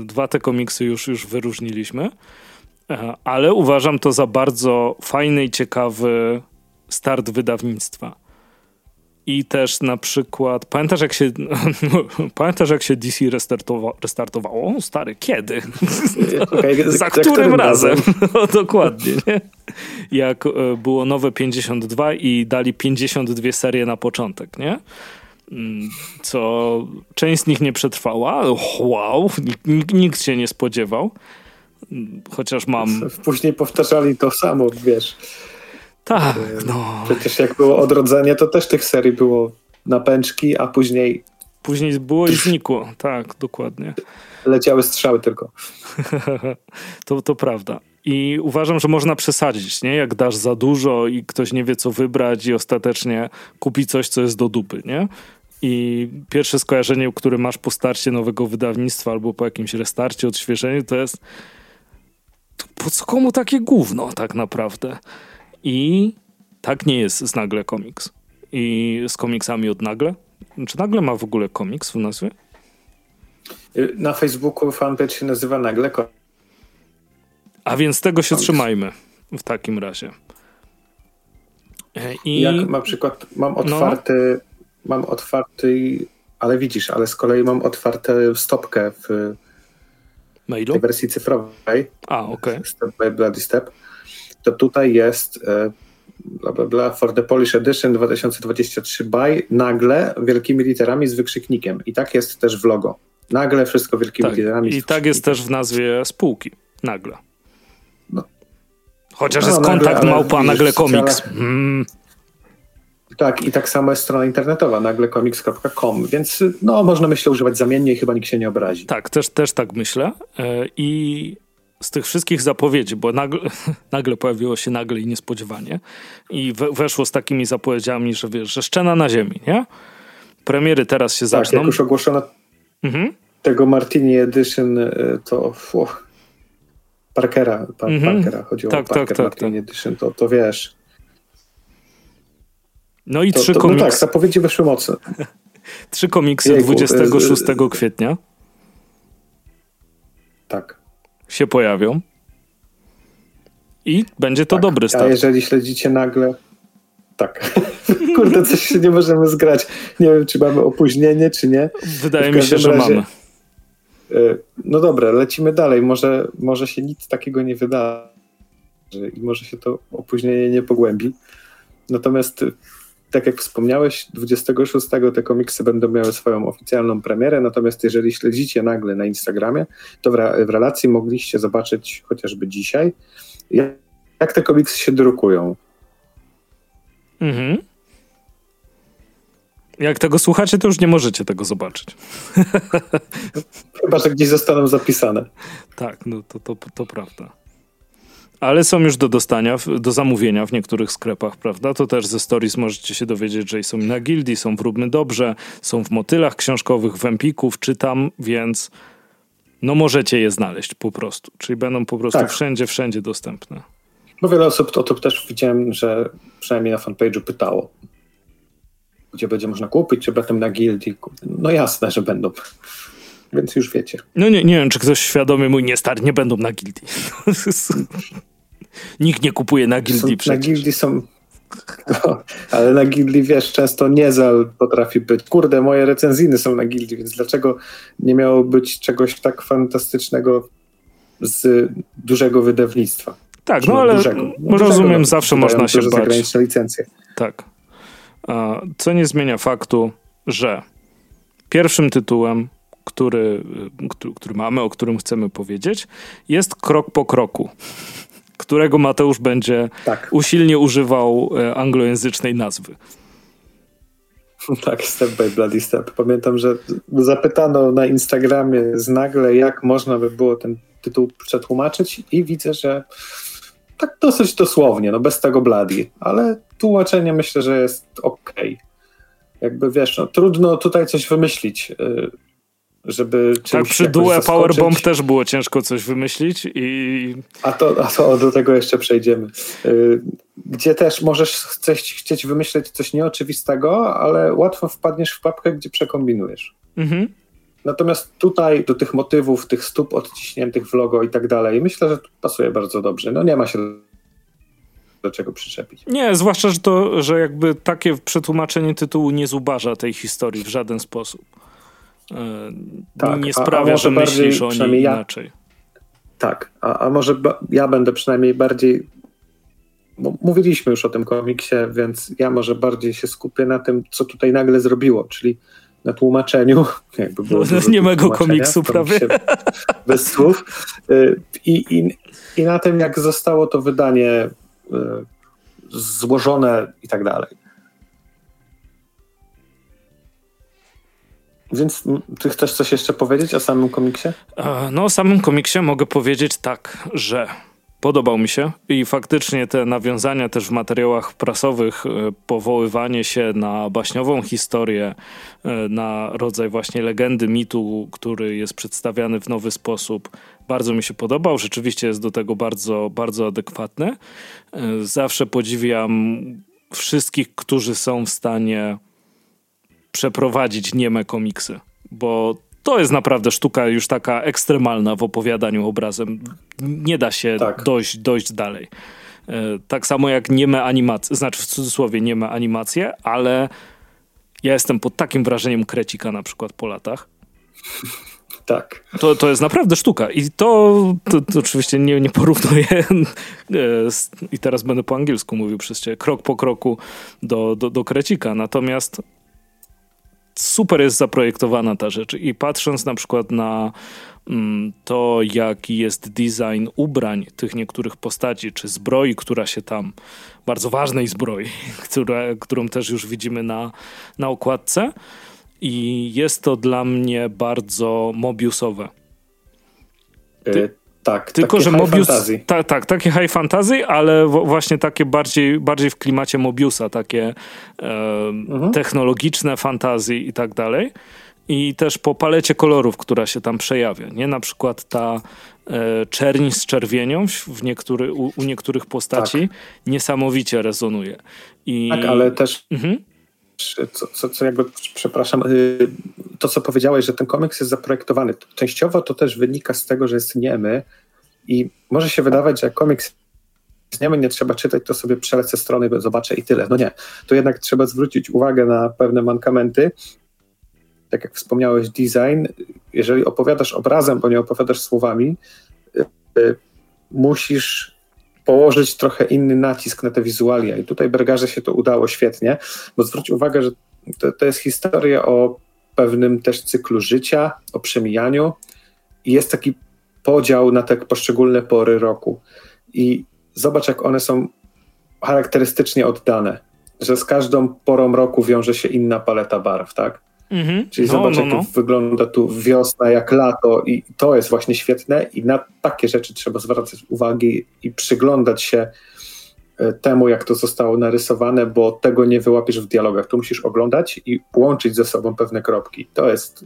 S1: dwa te komiksy już, już wyróżniliśmy. Ale uważam to za bardzo fajny i ciekawy start wydawnictwa. I też na przykład, pamiętasz jak się, pamiętasz jak się DC restartowa, restartowało? O, stary, kiedy? Okay, za którym razem? razem? no, dokładnie, nie? Jak e, było nowe 52 i dali 52 serie na początek, nie? Mm, co część z nich nie przetrwała. Wow, nikt, nikt się nie spodziewał. Chociaż mam.
S2: Później powtarzali to samo, wiesz.
S1: Tak, no.
S2: Przecież jak było odrodzenie, to też tych serii było na pęczki, a później.
S1: Później było i znikło, tak, dokładnie.
S2: Leciały strzały tylko.
S1: to, to prawda. I uważam, że można przesadzić, nie? Jak dasz za dużo i ktoś nie wie, co wybrać, i ostatecznie kupi coś, co jest do dupy, nie? I pierwsze skojarzenie, które masz po starcie nowego wydawnictwa albo po jakimś restarcie, odświeżeniu, to jest po co komu takie gówno tak naprawdę? I tak nie jest z Nagle Komiks. I z komiksami od Nagle. Czy Nagle ma w ogóle komiks w nazwie?
S2: Na Facebooku fanpage się nazywa Nagle Komiks.
S1: A więc tego się trzymajmy w takim razie.
S2: E, I... Jak na przykład mam no. otwarty, no. mam otwarty, ale widzisz, ale z kolei mam otwartą stopkę w
S1: Mailu?
S2: tej wersji cyfrowej.
S1: A, okej. Okay.
S2: Step by Bloody Step. To tutaj jest e, bla, bla, bla, for the Polish Edition 2023 by nagle wielkimi literami z wykrzyknikiem. I tak jest też w logo. Nagle wszystko wielkimi tak. literami.
S1: I tak jest też w nazwie spółki. Nagle. No. Chociaż no, jest nagle, kontakt małpa, nagle komiks. Mm.
S2: Tak, i tak samo jest strona internetowa, naglekomiks.com, więc no, można myślę używać zamiennie i chyba nikt się nie obrazi.
S1: Tak, też, też tak myślę. E, I z tych wszystkich zapowiedzi, bo nagle, nagle pojawiło się nagle i niespodziewanie i weszło z takimi zapowiedziami, że wiesz, że szczena na ziemi, nie? Premiery teraz się tak, zaczną. Tak,
S2: jak już ogłoszono mhm. tego Martini Edition, y, to fuh, Parkera, pa, mhm. Parkera, chodziło tak, o Parker tak, tak, Martini tak. Edition, to, to wiesz.
S1: No i to, trzy komiksy.
S2: No tak, zapowiedzi weszły mocno.
S1: trzy komiksy Jejku, 26 kwietnia.
S2: Tak
S1: się pojawią. I będzie to tak, dobry start.
S2: A jeżeli śledzicie nagle. Tak. Kurde, coś się nie możemy zgrać. Nie wiem, czy mamy opóźnienie, czy nie.
S1: Wydaje mi się, że razie... mamy.
S2: E, no dobra, lecimy dalej. Może, może się nic takiego nie wydarzy i może się to opóźnienie nie pogłębi. Natomiast tak jak wspomniałeś, 26 te komiksy będą miały swoją oficjalną premierę, natomiast jeżeli śledzicie nagle na Instagramie, to w, w relacji mogliście zobaczyć chociażby dzisiaj, jak, jak te komiksy się drukują.
S1: Mhm. Jak tego słuchacie, to już nie możecie tego zobaczyć.
S2: Chyba, że gdzieś zostaną zapisane.
S1: Tak, no to, to, to prawda. Ale są już do dostania, do zamówienia w niektórych sklepach, prawda? To też ze stories możecie się dowiedzieć, że są na Gildii, są w Róbmy Dobrze, są w motylach książkowych, w Empików, czytam, więc no możecie je znaleźć po prostu. Czyli będą po prostu tak. wszędzie, wszędzie dostępne.
S2: Bo wiele osób o to też widziałem, że przynajmniej na fanpage'u pytało, gdzie będzie można kupić, czy będą na Gildii. No jasne, że będą więc już wiecie.
S1: No nie, nie wiem, czy ktoś świadomy mój nie stary, nie będą na gildii. Nikt nie kupuje na gildii są,
S2: przecież. Na gildii są... No, ale na gildii, wiesz, często niezal potrafi być. Kurde, moje recenzyjny są na gildii, więc dlaczego nie miało być czegoś tak fantastycznego z dużego wydawnictwa?
S1: Tak, no ale dużego. No, rozumiem, dużego, zawsze można się bać.
S2: zagraniczne licencje.
S1: Tak. Co nie zmienia faktu, że pierwszym tytułem który, który, który mamy, o którym chcemy powiedzieć, jest krok po kroku którego Mateusz będzie tak. usilnie używał e, anglojęzycznej nazwy.
S2: Tak, Step by Bloody Step. Pamiętam, że zapytano na Instagramie z nagle, jak można by było ten tytuł przetłumaczyć i widzę, że tak dosyć dosłownie, no bez tego Bloody, ale tłumaczenie myślę, że jest ok. Jakby wiesz, no, trudno tutaj coś wymyślić. Żeby
S1: Tak, przy Due Powerbomb też było ciężko coś wymyślić i...
S2: A to, a to do tego jeszcze przejdziemy. Y, gdzie też możesz chceć, chcieć wymyśleć coś nieoczywistego, ale łatwo wpadniesz w papkę, gdzie przekombinujesz. Mhm. Natomiast tutaj do tych motywów, tych stóp odciśniętych w logo i tak dalej, myślę, że to pasuje bardzo dobrze. No nie ma się do czego przyczepić.
S1: Nie, zwłaszcza, że to, że jakby takie przetłumaczenie tytułu nie zubaża tej historii w żaden sposób. E, tak, nie sprawia, a, a że myślisz o niej ja, inaczej.
S2: Tak, a, a może ba, ja będę przynajmniej bardziej bo mówiliśmy już o tym komiksie, więc ja może bardziej się skupię na tym, co tutaj nagle zrobiło, czyli na tłumaczeniu. Jakby było
S1: nie mego komiksu prawie.
S2: Bez słów. Y, I, i, I na tym, jak zostało to wydanie y, złożone i tak dalej. Więc ty chcesz coś jeszcze powiedzieć o samym komiksie?
S1: No, o samym komiksie mogę powiedzieć tak, że podobał mi się i faktycznie te nawiązania też w materiałach prasowych, e, powoływanie się na baśniową historię, e, na rodzaj właśnie legendy, mitu, który jest przedstawiany w nowy sposób, bardzo mi się podobał. Rzeczywiście jest do tego bardzo, bardzo adekwatny. E, zawsze podziwiam wszystkich, którzy są w stanie przeprowadzić nieme komiksy, bo to jest naprawdę sztuka już taka ekstremalna w opowiadaniu obrazem. Nie da się tak. dojść, dojść dalej. E, tak samo jak nieme animacje, znaczy w cudzysłowie nieme animacje, ale ja jestem pod takim wrażeniem Krecika na przykład po latach.
S2: Tak.
S1: To, to jest naprawdę sztuka. I to, to, to oczywiście nie, nie porównuję. E, I teraz będę po angielsku mówił przez ciebie, krok po kroku do, do, do Krecika. Natomiast super jest zaprojektowana ta rzecz. I patrząc na przykład na mm, to, jaki jest design ubrań tych niektórych postaci, czy zbroi, która się tam, bardzo ważnej zbroi, która, którą też już widzimy na, na okładce, i jest to dla mnie bardzo Mobiusowe.
S2: Ty, tak, tylko że Mobius.
S1: Ta, tak, takie high fantasy, ale właśnie takie bardziej, bardziej w klimacie Mobiusa, takie e, mhm. technologiczne fantazy i tak dalej. I też po palecie kolorów, która się tam przejawia. Nie na przykład ta e, czerń z czerwienią w niektóry, u, u niektórych postaci tak. niesamowicie rezonuje.
S2: I... Tak, ale też. Mhm co, co, co jakby, przepraszam, y, to co powiedziałeś, że ten komiks jest zaprojektowany. Częściowo to też wynika z tego, że jest niemy i może się wydawać, że komiks jest niemy, nie trzeba czytać, to sobie przelecę strony, zobaczę i tyle. No nie, to jednak trzeba zwrócić uwagę na pewne mankamenty. Tak jak wspomniałeś, design, jeżeli opowiadasz obrazem, bo nie opowiadasz słowami, y, y, musisz położyć trochę inny nacisk na te wizualia. I tutaj Bergarze się to udało świetnie, bo zwróć uwagę, że to, to jest historia o pewnym też cyklu życia, o przemijaniu i jest taki podział na te poszczególne pory roku. I zobacz, jak one są charakterystycznie oddane, że z każdą porą roku wiąże się inna paleta barw, tak? Mhm. Czyli no, zobacz, no, jak no. wygląda tu wiosna, jak lato, i to jest właśnie świetne. I na takie rzeczy trzeba zwracać uwagę i przyglądać się e, temu, jak to zostało narysowane, bo tego nie wyłapiesz w dialogach. Tu musisz oglądać i łączyć ze sobą pewne kropki. To jest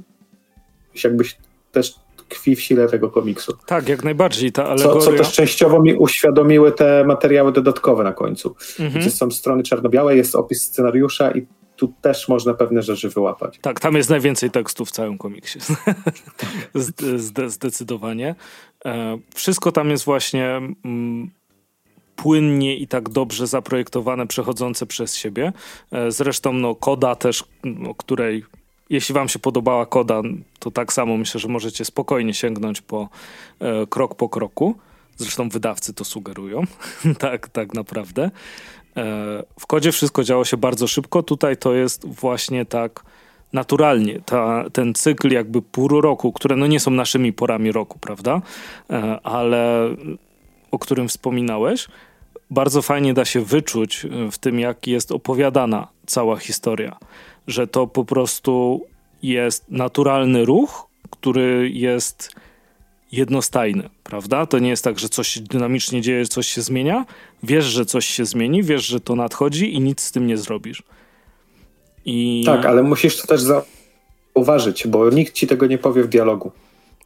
S2: jakbyś też tkwi w sile tego komiksu.
S1: Tak, jak najbardziej. Ta alegoria...
S2: co, co też częściowo mi uświadomiły te materiały dodatkowe na końcu. Mhm. Gdzie są strony czarno-białe, jest opis scenariusza i tu też można pewne rzeczy wyłapać.
S1: Tak, tam jest najwięcej tekstu w całym komiksie. Zdecydowanie. E, wszystko tam jest właśnie mm, płynnie i tak dobrze zaprojektowane, przechodzące przez siebie. E, zresztą no, koda też, o której jeśli wam się podobała koda, to tak samo myślę, że możecie spokojnie sięgnąć po e, krok po kroku. Zresztą wydawcy to sugerują, tak, tak naprawdę. E, w kodzie wszystko działo się bardzo szybko, tutaj to jest właśnie tak naturalnie. Ta, ten cykl jakby pół roku, które no nie są naszymi porami roku, prawda? E, ale o którym wspominałeś, bardzo fajnie da się wyczuć w tym, jak jest opowiadana cała historia. Że to po prostu jest naturalny ruch, który jest jednostajny, prawda? To nie jest tak, że coś się dynamicznie dzieje, coś się zmienia. Wiesz, że coś się zmieni, wiesz, że to nadchodzi i nic z tym nie zrobisz.
S2: I... Tak, ale musisz to też zauważyć, bo nikt ci tego nie powie w dialogu.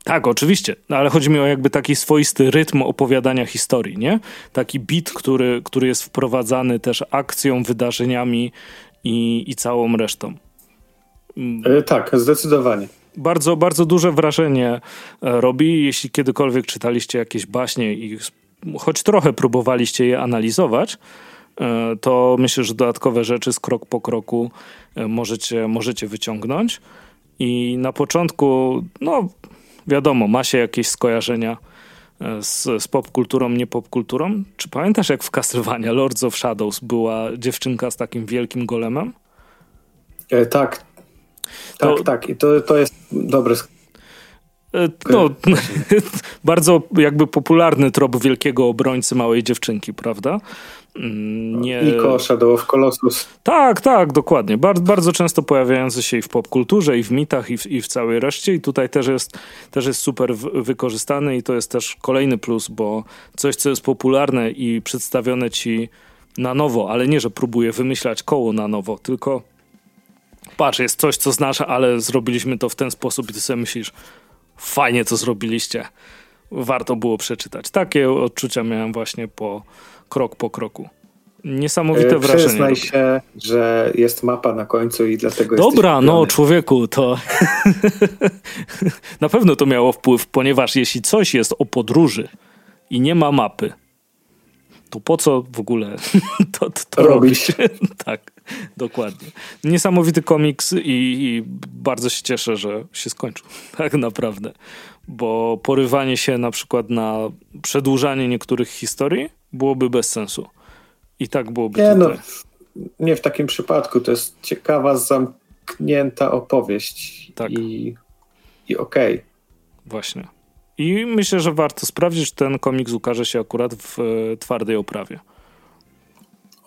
S1: Tak, oczywiście, no, ale chodzi mi o jakby taki swoisty rytm opowiadania historii, nie? Taki bit, który, który jest wprowadzany też akcją, wydarzeniami i, i całą resztą.
S2: Yy, tak, zdecydowanie
S1: bardzo, bardzo duże wrażenie e, robi. Jeśli kiedykolwiek czytaliście jakieś baśnie i choć trochę próbowaliście je analizować, e, to myślę, że dodatkowe rzeczy z krok po kroku e, możecie, możecie wyciągnąć. I na początku, no wiadomo, ma się jakieś skojarzenia z, z popkulturą, nie popkulturą. Czy pamiętasz, jak w Castlevania Lords of Shadows była dziewczynka z takim wielkim golemem?
S2: E, tak, tak, to, tak. I to, to jest dobry
S1: e, no, bardzo jakby popularny trop wielkiego obrońcy małej dziewczynki, prawda?
S2: Mm, nie... Iko, Shadow of Colossus.
S1: Tak, tak, dokładnie. Bardzo, bardzo często pojawiający się i w popkulturze, i w mitach, i w, i w całej reszcie. I tutaj też jest, też jest super wykorzystany i to jest też kolejny plus, bo coś, co jest popularne i przedstawione ci na nowo, ale nie, że próbuje wymyślać koło na nowo, tylko patrz, jest coś, co znasz, ale zrobiliśmy to w ten sposób i ty sobie myślisz, fajnie to zrobiliście. Warto było przeczytać. Takie odczucia miałem właśnie po krok po kroku. Niesamowite wrażenie.
S2: Przyznaj się, że jest mapa na końcu i dlatego
S1: Dobra, no człowieku, to na pewno to miało wpływ, ponieważ jeśli coś jest o podróży i nie ma mapy, to po co w ogóle to, to, to robić? tak, dokładnie. Niesamowity komiks i, i, bardzo się cieszę, że się skończył. Tak naprawdę. Bo porywanie się na przykład na przedłużanie niektórych historii byłoby bez sensu. I tak byłoby
S2: nie, no, tutaj. No, nie w takim przypadku. To jest ciekawa, zamknięta opowieść. Tak. I, i okej. Okay.
S1: Właśnie. I myślę, że warto sprawdzić, czy ten komiks ukaże się akurat w e, twardej oprawie.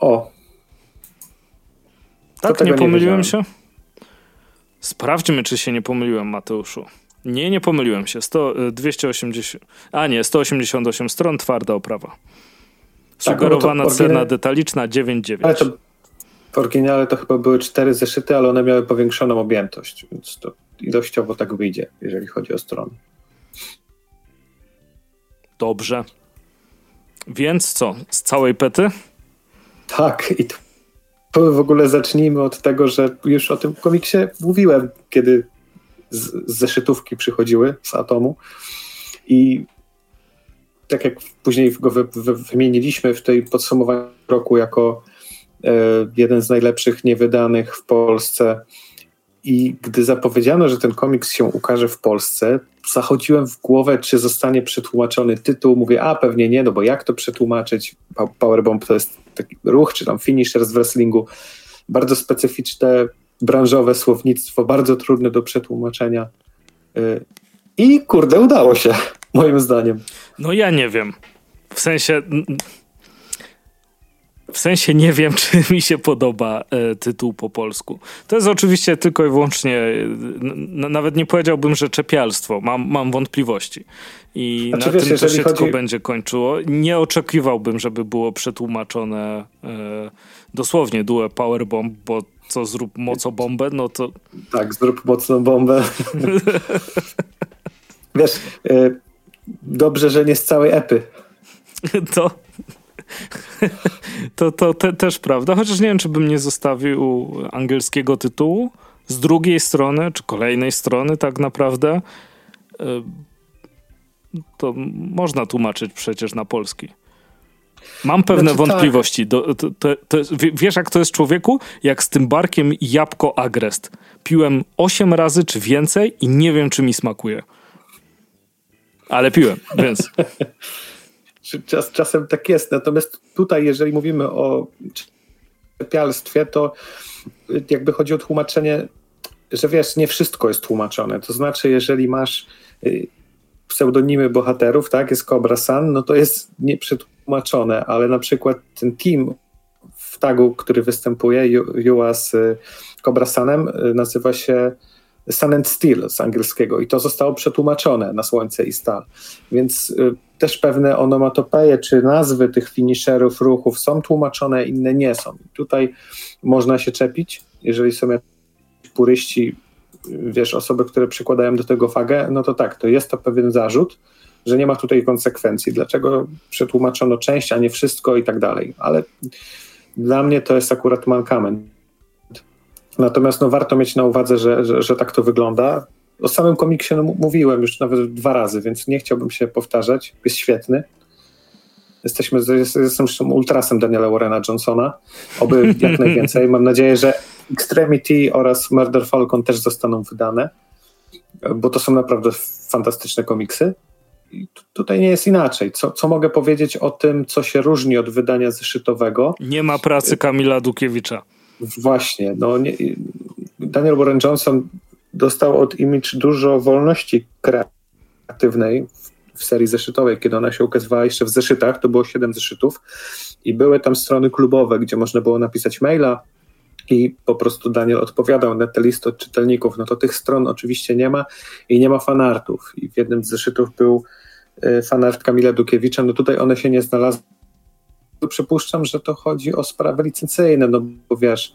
S2: O.
S1: Tak, nie pomyliłem nie się? Sprawdźmy, czy się nie pomyliłem, Mateuszu. Nie, nie pomyliłem się. 100, 280. E, a nie, 188 stron, twarda oprawa. Tak, Sugerowana tak, cena detaliczna 9,9.
S2: Ale to w oryginale to chyba były cztery zeszyty, ale one miały powiększoną objętość, więc to ilościowo tak wyjdzie, jeżeli chodzi o strony.
S1: Dobrze. Więc co? Z całej pety?
S2: Tak, i to w ogóle zacznijmy od tego, że już o tym komiksie mówiłem, kiedy z, z zeszytówki przychodziły z Atomu i tak jak później go wy, wy, wymieniliśmy w tej podsumowaniu roku jako e, jeden z najlepszych niewydanych w Polsce i gdy zapowiedziano, że ten komiks się ukaże w Polsce, zachodziłem w głowę, czy zostanie przetłumaczony tytuł. Mówię, a pewnie nie, no bo jak to przetłumaczyć? Powerbomb to jest taki ruch, czy tam finisher z wrestlingu. Bardzo specyficzne, branżowe słownictwo, bardzo trudne do przetłumaczenia. Y, I kurde, udało się, moim zdaniem.
S1: No ja nie wiem. W sensie w sensie nie wiem, czy mi się podoba e, tytuł po polsku. To jest oczywiście tylko i wyłącznie, n- nawet nie powiedziałbym, że czepialstwo. Mam, mam wątpliwości. I znaczy, na wiesz, tym to się chodzi... tylko będzie kończyło. Nie oczekiwałbym, żeby było przetłumaczone e, dosłownie due powerbomb, bo co zrób mocobombę, no to...
S2: Tak, zrób mocną bombę. wiesz, e, dobrze, że nie z całej epy.
S1: To to, to te, też prawda, chociaż nie wiem, czy bym nie zostawił angielskiego tytułu. Z drugiej strony, czy kolejnej strony, tak naprawdę, e, to można tłumaczyć przecież na polski. Mam pewne znaczy, tak. wątpliwości. Tak. Do, to, to, to wiesz, jak to jest człowieku? Jak z tym barkiem jabłko agrest. Piłem 8 razy czy więcej i nie wiem, czy mi smakuje. Ale piłem, więc.
S2: Czas, czasem tak jest. Natomiast tutaj, jeżeli mówimy o czepialstwie, to jakby chodzi o tłumaczenie, że wiesz, nie wszystko jest tłumaczone. To znaczy, jeżeli masz y, pseudonimy bohaterów, tak, jest Cobra San, no to jest nieprzetłumaczone, ale na przykład ten team w tagu, który występuje, Juła z y, Cobra Sanem, y, nazywa się Sun and Steel z angielskiego i to zostało przetłumaczone na Słońce i Stal. Więc y, też pewne onomatopeje czy nazwy tych finisherów ruchów są tłumaczone, inne nie są. Tutaj można się czepić, jeżeli są puryści, wiesz, osoby, które przykładają do tego wagę, no to tak, to jest to pewien zarzut, że nie ma tutaj konsekwencji. Dlaczego przetłumaczono część, a nie wszystko i tak dalej. Ale dla mnie to jest akurat mankament Natomiast no, warto mieć na uwadze, że, że, że tak to wygląda. O samym komiksie no, mówiłem już nawet dwa razy, więc nie chciałbym się powtarzać. Jest świetny. Jesteśmy, jestem zresztą ultrasem Daniela Warrena Johnsona. Oby jak najwięcej. Mam nadzieję, że Extremity oraz Murder Falcon też zostaną wydane, bo to są naprawdę fantastyczne komiksy. I tutaj nie jest inaczej. Co, co mogę powiedzieć o tym, co się różni od wydania zeszytowego?
S1: Nie ma pracy Kamila Dukiewicza.
S2: Właśnie. No, nie, Daniel Warren Johnson dostał od Image dużo wolności kreatywnej w, w serii zeszytowej, kiedy ona się ukazywała jeszcze w zeszytach, to było siedem zeszytów i były tam strony klubowe, gdzie można było napisać maila i po prostu Daniel odpowiadał na te listy od czytelników. No to tych stron oczywiście nie ma i nie ma fanartów. I w jednym z zeszytów był y, fanart Kamila Dukiewicza, no tutaj one się nie znalazły przypuszczam, że to chodzi o sprawy licencyjne, no bo wiesz,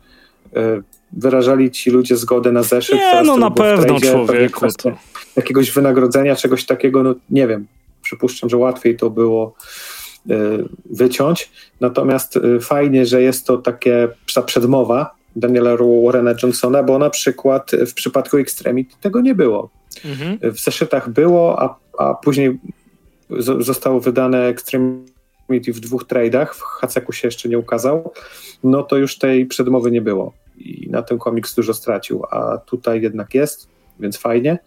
S2: e, wyrażali ci ludzie zgodę na zeszyt.
S1: Nie, no na pewno człowieku. To...
S2: Jakiegoś wynagrodzenia, czegoś takiego, no nie wiem. Przypuszczam, że łatwiej to było wyciąć. Natomiast fajnie, że jest to takie ta przedmowa Daniela Warrena Johnsona, bo na przykład w przypadku Extremity tego nie było. Mhm. W zeszytach było, a, a później zostało wydane Extremity w dwóch tradeach, w Haceku się jeszcze nie ukazał, no to już tej przedmowy nie było i na tym komiks dużo stracił, a tutaj jednak jest, więc fajnie.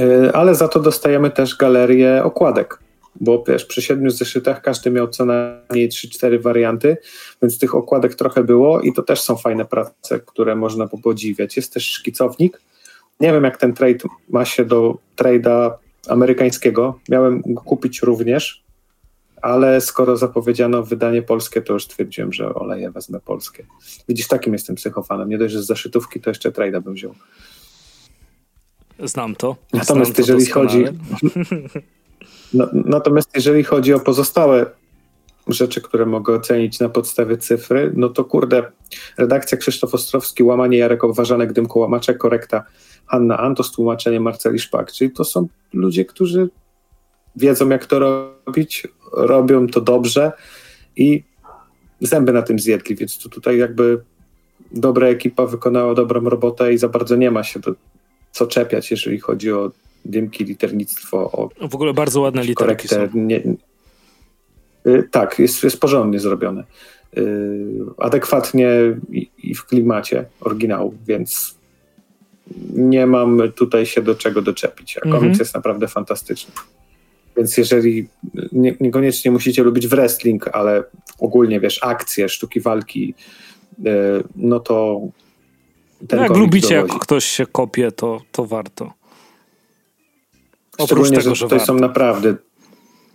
S2: E, ale za to dostajemy też galerię okładek, bo wiesz, przy siedmiu zeszytach każdy miał co najmniej 3-4 warianty, więc tych okładek trochę było i to też są fajne prace, które można podziwiać. Jest też szkicownik. Nie wiem, jak ten trade ma się do trade'a amerykańskiego. Miałem go kupić również, ale skoro zapowiedziano wydanie polskie, to już stwierdziłem, że oleję wezmę polskie. Widzisz, takim jestem psychofanem. Nie dość, że z zaszytówki, to jeszcze trade'a bym wziął.
S1: Znam to.
S2: Natomiast
S1: Znam
S2: jeżeli chodzi. No, natomiast jeżeli chodzi o pozostałe rzeczy, które mogę ocenić na podstawie cyfry, no to kurde, redakcja Krzysztof Ostrowski, łamanie Jarek Obważanek, Dymko Łamaczek, korekta Hanna Antos, tłumaczenie Marceli Szpak, czyli to są ludzie, którzy wiedzą jak to robić, robią to dobrze i zęby na tym zjedli, więc tu tutaj jakby dobra ekipa wykonała dobrą robotę i za bardzo nie ma się do co czepiać, jeżeli chodzi o dymki, liternictwo. O
S1: w ogóle bardzo ładne literki są. Nie,
S2: y, tak, jest, jest porządnie zrobione. Y, adekwatnie i, i, w klimacie oryginału, więc nie mam tutaj się do czego doczepić. A komiks -hmm. jest naprawdę fantastyczny. Więc jeżeli nie, niekoniecznie musicie lubić wrestling, ale ogólnie wiesz, akcje, sztuki walki, y, no to
S1: ten no jak lubicie, jak ktoś się kopie, to, to warto.
S2: Oprócz tego, że tutaj są naprawdę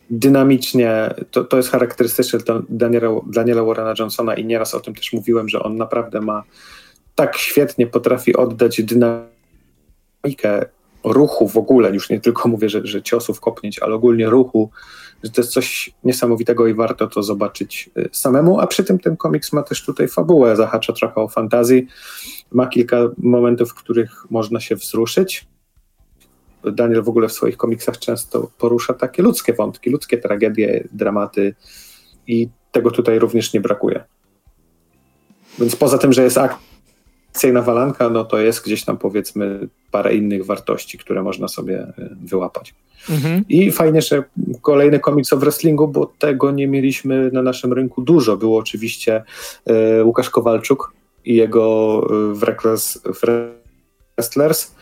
S2: dynamicznie, to, to jest charakterystyczne dla Daniela, Daniela Warrena Johnsona i nieraz o tym też mówiłem, że on naprawdę ma tak świetnie potrafi oddać dynamikę ruchu w ogóle, już nie tylko mówię, że, że ciosów kopnięć, ale ogólnie ruchu, że to jest coś niesamowitego i warto to zobaczyć y, samemu, a przy tym ten komiks ma też tutaj fabułę, zahacza trochę o fantazji, ma kilka momentów, w których można się wzruszyć. Daniel w ogóle w swoich komiksach często porusza takie ludzkie wątki, ludzkie tragedie, dramaty i tego tutaj również nie brakuje. Więc poza tym, że jest akcyjna walanka, no to jest gdzieś tam powiedzmy parę innych wartości, które można sobie y, wyłapać. Mhm. I fajnie, że kolejny komiks o wrestlingu, bo tego nie mieliśmy na naszym rynku dużo. Było oczywiście y, Łukasz Kowalczuk i jego y, Wreckless Wrestlers,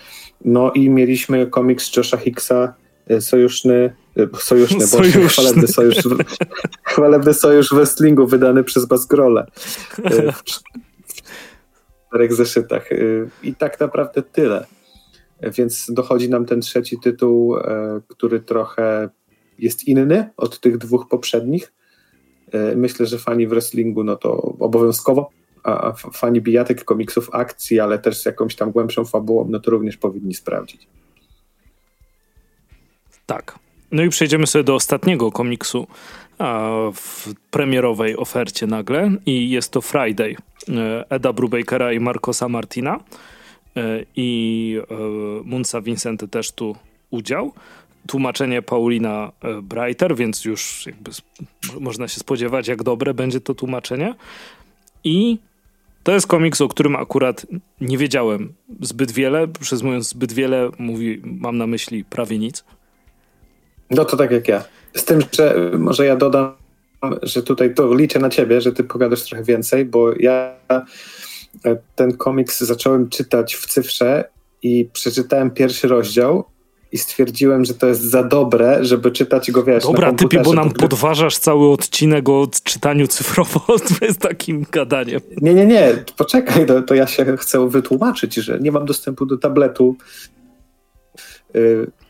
S2: no i mieliśmy komiks Josha Hicksa sojuszny, sojuszny, sojuszny. Boże, chwalebny sojusz, chwalebny sojusz wrestlingu wydany przez Basgrole czterech zeszytach. I tak naprawdę tyle. Więc dochodzi nam ten trzeci tytuł, e, który trochę jest inny od tych dwóch poprzednich. E, myślę, że fani wrestlingu no to obowiązkowo, a fani bijatek, komiksów akcji, ale też z jakąś tam głębszą fabułą, no to również powinni sprawdzić.
S1: Tak. No i przejdziemy sobie do ostatniego komiksu w premierowej ofercie nagle i jest to Friday e, Eda Brubakera i Marcosa Martina. E, i e, Munsa Vincenty też tu udział. Tłumaczenie Paulina Breiter, więc już jakby można się spodziewać, jak dobre będzie to tłumaczenie. I to jest komiks, o którym akurat nie wiedziałem zbyt wiele. Przez mówiąc zbyt wiele, mówi, mam na myśli prawie nic.
S2: No to tak jak ja. Z tym, że może ja dodam, że tutaj to liczę na ciebie, że ty pogadasz trochę więcej, bo ja ten komiks zacząłem czytać w cyfrze i przeczytałem pierwszy rozdział i stwierdziłem, że to jest za dobre, żeby czytać go, wiesz,
S1: Dobra, typie, bo nam podważasz cały odcinek o czytaniu cyfrowo z takim gadaniem.
S2: Nie, nie, nie, poczekaj, to, to ja się chcę wytłumaczyć, że nie mam dostępu do tabletu.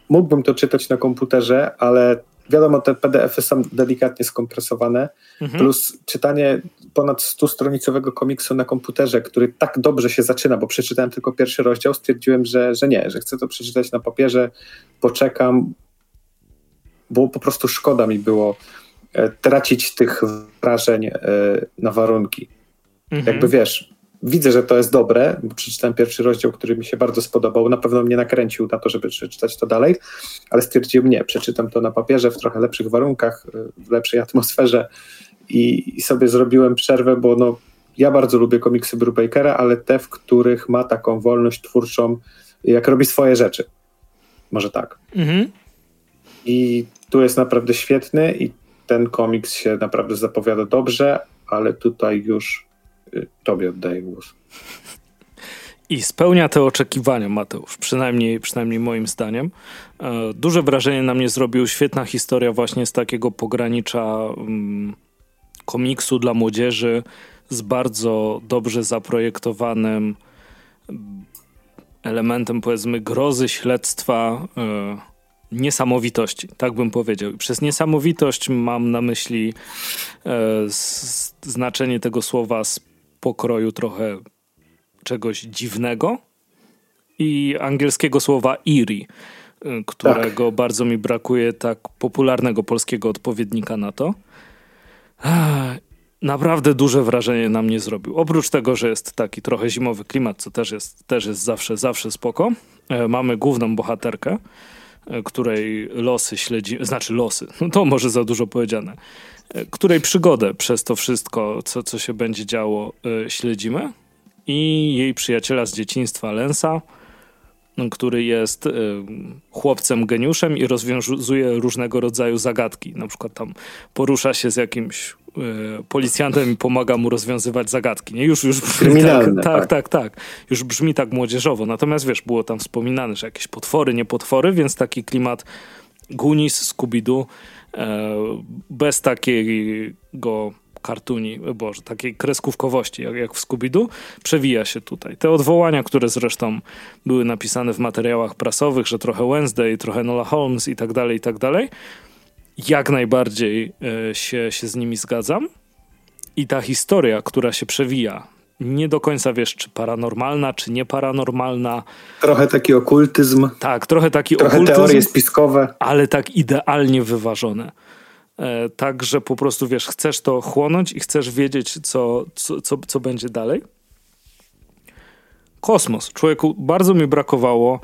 S2: Mógłbym to czytać na komputerze, ale wiadomo, te PDFy są delikatnie skompresowane, mhm. plus czytanie ponad 100-stronicowego komiksu na komputerze, który tak dobrze się zaczyna, bo przeczytałem tylko pierwszy rozdział, stwierdziłem, że, że nie, że chcę to przeczytać na papierze, poczekam, bo po prostu szkoda mi było e, tracić tych wrażeń e, na warunki. Mhm. Jakby wiesz, widzę, że to jest dobre, bo przeczytałem pierwszy rozdział, który mi się bardzo spodobał, na pewno mnie nakręcił na to, żeby przeczytać to dalej, ale stwierdziłem nie, przeczytam to na papierze w trochę lepszych warunkach, w lepszej atmosferze i, i sobie zrobiłem przerwę, bo no, ja bardzo lubię komiksy Brubakera, ale te, w których ma taką wolność twórczą, jak robi swoje rzeczy. Może tak. Mhm. I tu jest naprawdę świetny i ten komiks się naprawdę zapowiada dobrze, ale tutaj już y, tobie oddaję głos.
S1: I spełnia te oczekiwania, Mateusz, przynajmniej, przynajmniej moim zdaniem. E, duże wrażenie na mnie zrobił świetna historia właśnie z takiego pogranicza mm, komiksu dla młodzieży z bardzo dobrze zaprojektowanym elementem, powiedzmy, grozy, śledztwa, yy, niesamowitości, tak bym powiedział. I przez niesamowitość mam na myśli yy, znaczenie tego słowa z pokroju trochę czegoś dziwnego i angielskiego słowa eerie, yy, którego tak. bardzo mi brakuje tak popularnego polskiego odpowiednika na to naprawdę duże wrażenie na mnie zrobił. Oprócz tego, że jest taki trochę zimowy klimat, co też jest, też jest zawsze, zawsze spoko. E, mamy główną bohaterkę, e, której losy śledzi, znaczy losy, no to może za dużo powiedziane, której przygodę przez to wszystko, co, co się będzie działo, śledzimy. I jej przyjaciela z dzieciństwa, Lensa, który jest chłopcem geniuszem i rozwiązuje różnego rodzaju zagadki. Na przykład tam porusza się z jakimś E, policjantem i pomaga mu rozwiązywać zagadki. Nie? Już, już brzmi tak, tak, tak, tak, tak. Już brzmi tak młodzieżowo. Natomiast wiesz, było tam wspominane, że jakieś potwory, nie potwory, więc taki klimat Goonies, Scooby-Doo e, bez takiego kartuni, boże, takiej kreskówkowości jak, jak w Scooby-Doo, przewija się tutaj. Te odwołania, które zresztą były napisane w materiałach prasowych, że trochę Wednesday, trochę Nola Holmes i tak dalej, i tak dalej, jak najbardziej e, się, się z nimi zgadzam. I ta historia, która się przewija, nie do końca wiesz, czy paranormalna, czy nieparanormalna.
S2: Trochę taki okultyzm.
S1: Tak, trochę taki
S2: trochę
S1: okultyzm.
S2: teorie spiskowe.
S1: Ale tak idealnie wyważone. E, tak, że po prostu wiesz, chcesz to chłonąć i chcesz wiedzieć, co, co, co, co będzie dalej. Kosmos. Człowieku, bardzo mi brakowało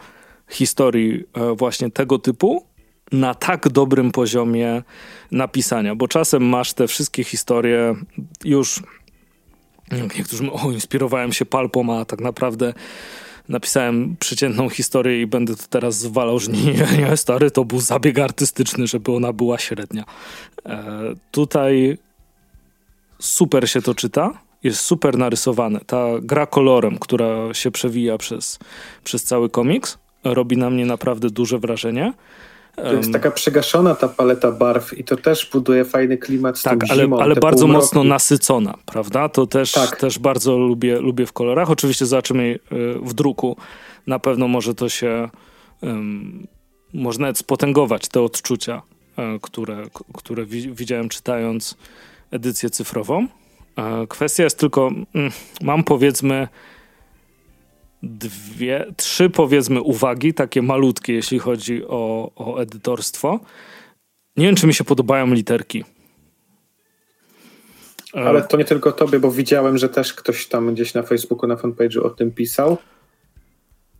S1: historii e, właśnie tego typu, na tak dobrym poziomie napisania, bo czasem masz te wszystkie historie już niektórzy mówią, o, inspirowałem się palpą, a tak naprawdę napisałem przeciętną historię i będę to teraz zwalał, że nie, nie, stary, to był zabieg artystyczny, żeby ona była średnia. E, tutaj super się to czyta, jest super narysowane. Ta gra kolorem, która się przewija przez, przez cały komiks, robi na mnie naprawdę duże wrażenie.
S2: To jest taka przegaszona ta paleta barw i to też buduje fajny klimat z
S1: tak, ale,
S2: zimą,
S1: ale bardzo półmroki. mocno nasycona, prawda? To też, tak. też bardzo lubię, lubię w kolorach. Oczywiście zobaczymy y, w druku. Na pewno może to się um, może nawet spotęgować te odczucia, e, które, które widziałem czytając edycję cyfrową. E, kwestia jest tylko, mm, mam powiedzmy dwie, trzy powiedzmy uwagi, takie malutkie, jeśli chodzi o, o edytorstwo. Nie wiem, czy mi się podobają literki.
S2: Ale to nie tylko tobie, bo widziałem, że też ktoś tam gdzieś na Facebooku, na fanpage'u o tym pisał.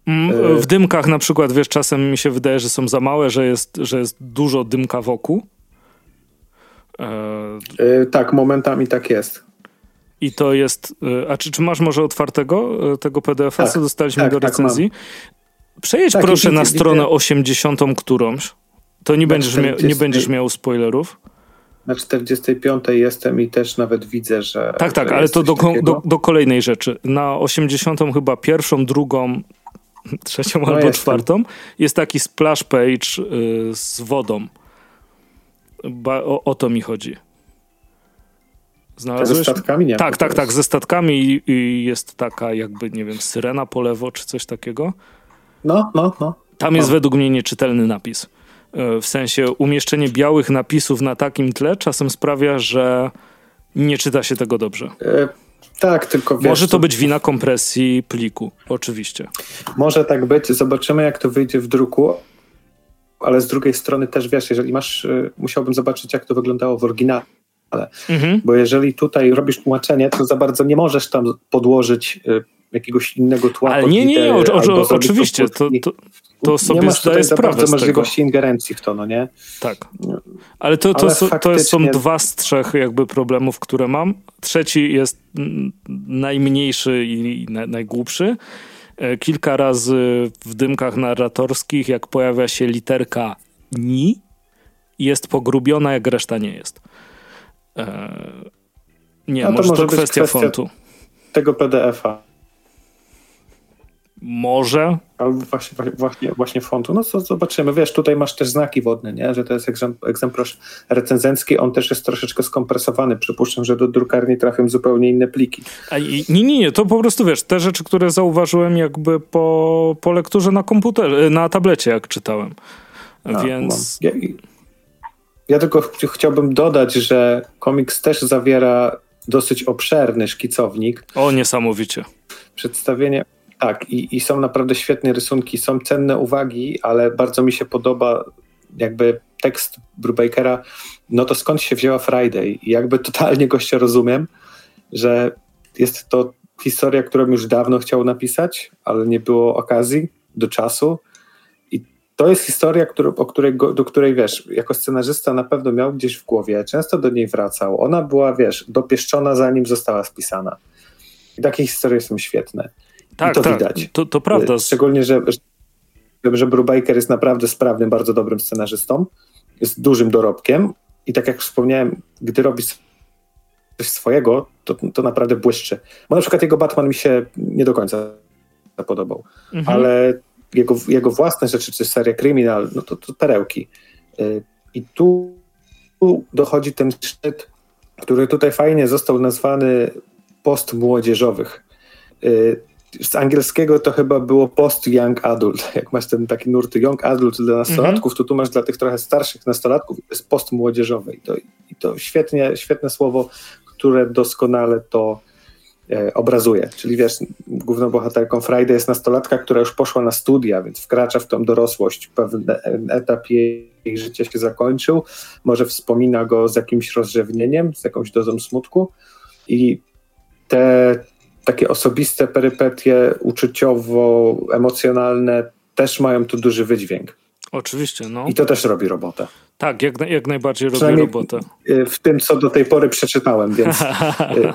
S1: Mm, w dymkach na przykład, wiesz, czasem mi się wydaje, że są za małe, że jest, że jest dużo dymka wokół.
S2: Yy, tak, momentami tak jest.
S1: I to jest. Y, a czy, czy masz może otwartego y, tego PDF-a, tak, co dostaliśmy tak, do tak, recenzji? Tak Przejedź proszę na stronę 80 którąś. To nie będziesz, 40... nie będziesz miał spoilerów.
S2: Na 45 jestem i też nawet widzę, że.
S1: Tak, tak,
S2: że
S1: ale to do, do, do, kolejnej rzeczy. Na 80 chyba pierwszą, drugą, trzecią no albo jestem. czwartą jest taki splash page y, z wodą. Ba, o, o to mi chodzi.
S2: Znalazłeś? Ze statkami nie.
S1: Tak, tak, tak, ze statkami i, jest taka jakby, nie wiem, syrena po lewo czy coś takiego.
S2: No, no, no.
S1: Tam jest według mnie nieczytelny napis. E, w sensie umieszczenie białych napisów na takim tle czasem sprawia, że nie czyta się tego dobrze. E,
S2: tak, tylko wiesz,
S1: Może to być wina kompresji pliku, oczywiście.
S2: Może tak być. Zobaczymy, jak to wyjdzie w druku. Ale z drugiej strony też wiesz, jeżeli masz, y, musiałbym zobaczyć, jak to wyglądało w oryginale Mhm. Bo jeżeli tutaj robisz tłumaczenie, to za bardzo nie możesz tam podłożyć y, jakiegoś innego tła.
S1: Ale nie, nie, nie, o, o, oczywiście, to, to, to sobie
S2: nie masz
S1: zdaję sprawę
S2: bardzo możliwości ingerencji w to, no nie?
S1: Tak. Ale to, to, Ale to, faktycznie... to są dwa z trzech jakby problemów, które mam. Trzeci jest najmniejszy i najgłupszy. E, kilka razy w dymkach narratorskich, jak pojawia się literka ni, jest pogrubiona, jak reszta nie jest. E, nie, no to może, to kwestia, kwestia fontu.
S2: Tego PDF-a.
S1: Może.
S2: Albo właśnie, właśnie, właśnie fontu. No co zobaczymy. Wiesz, tutaj masz też znaki wodne, nie? że to jest egzemplarz recenzencki. On też jest troszeczkę skompresowany. Przypuszczam, że do drukarni trafią zupełnie inne pliki.
S1: A, nie, nie, nie. To po prostu wiesz, te rzeczy, które zauważyłem jakby po, po lekturze na komputerze, na tablecie, jak czytałem. Więc.
S2: Ja, ja tylko ch chciałbym dodać, że komiks też zawiera dosyć obszerny szkicownik.
S1: O, niesamowicie.
S2: Przedstawienie tak, i, i są naprawdę świetne rysunki, są cenne uwagi, ale bardzo mi się podoba jakby tekst Brubakera, no to skąd się wzięła Friday? I jakby totalnie gościa rozumiem, że jest to historia, którą już dawno chciał napisać, ale nie było okazji do czasu. To jest historia, który, o której, do której wiesz, jako scenarzysta na pewno miał gdzieś w głowie, często do niej wracał. Ona była, wiesz, dopieszczona zanim została spisana. I takie historie są świetne. Tak, I to tak, widać.
S1: To, to prawda.
S2: Y, szczególnie, że, że Brubaker jest naprawdę sprawnym, bardzo dobrym scenarzystą. Jest dużym dorobkiem i tak jak wspomniałem, gdy robi coś swojego, to, to naprawdę błyszczy. Bo na przykład jego Batman mi się nie do końca podobał, mhm. ale jego, jego własne rzeczy, czy seria Criminal, no to, to perełki. Y, I tu, tu dochodzi ten szczyt, który tutaj fajnie został nazwany post młodzieżowych. Y, z angielskiego to chyba było post-young adult. Jak masz ten taki nurt young adult dla nastolatków, to tu masz dla tych trochę starszych nastolatków jest post młodzieżowy. I to, i to świetnie, świetne słowo, które doskonale to obrazuje. Czyli wiesz, główną bohaterką Friday jest nastolatka, która już poszła na studia, więc wkracza w tą dorosłość. Pewien etap jej, jej życia się zakończył. Może wspomina go z jakimś rozrzewnieniem, z jakąś dozą smutku. I te takie osobiste perypetie uczuciowo-emocjonalne też mają tu duży wydźwięk.
S1: Oczywiście, no.
S2: I to też robi robotę.
S1: Tak, jak, jak najbardziej robi robotę.
S2: W tym, co do tej pory przeczytałem, więc y,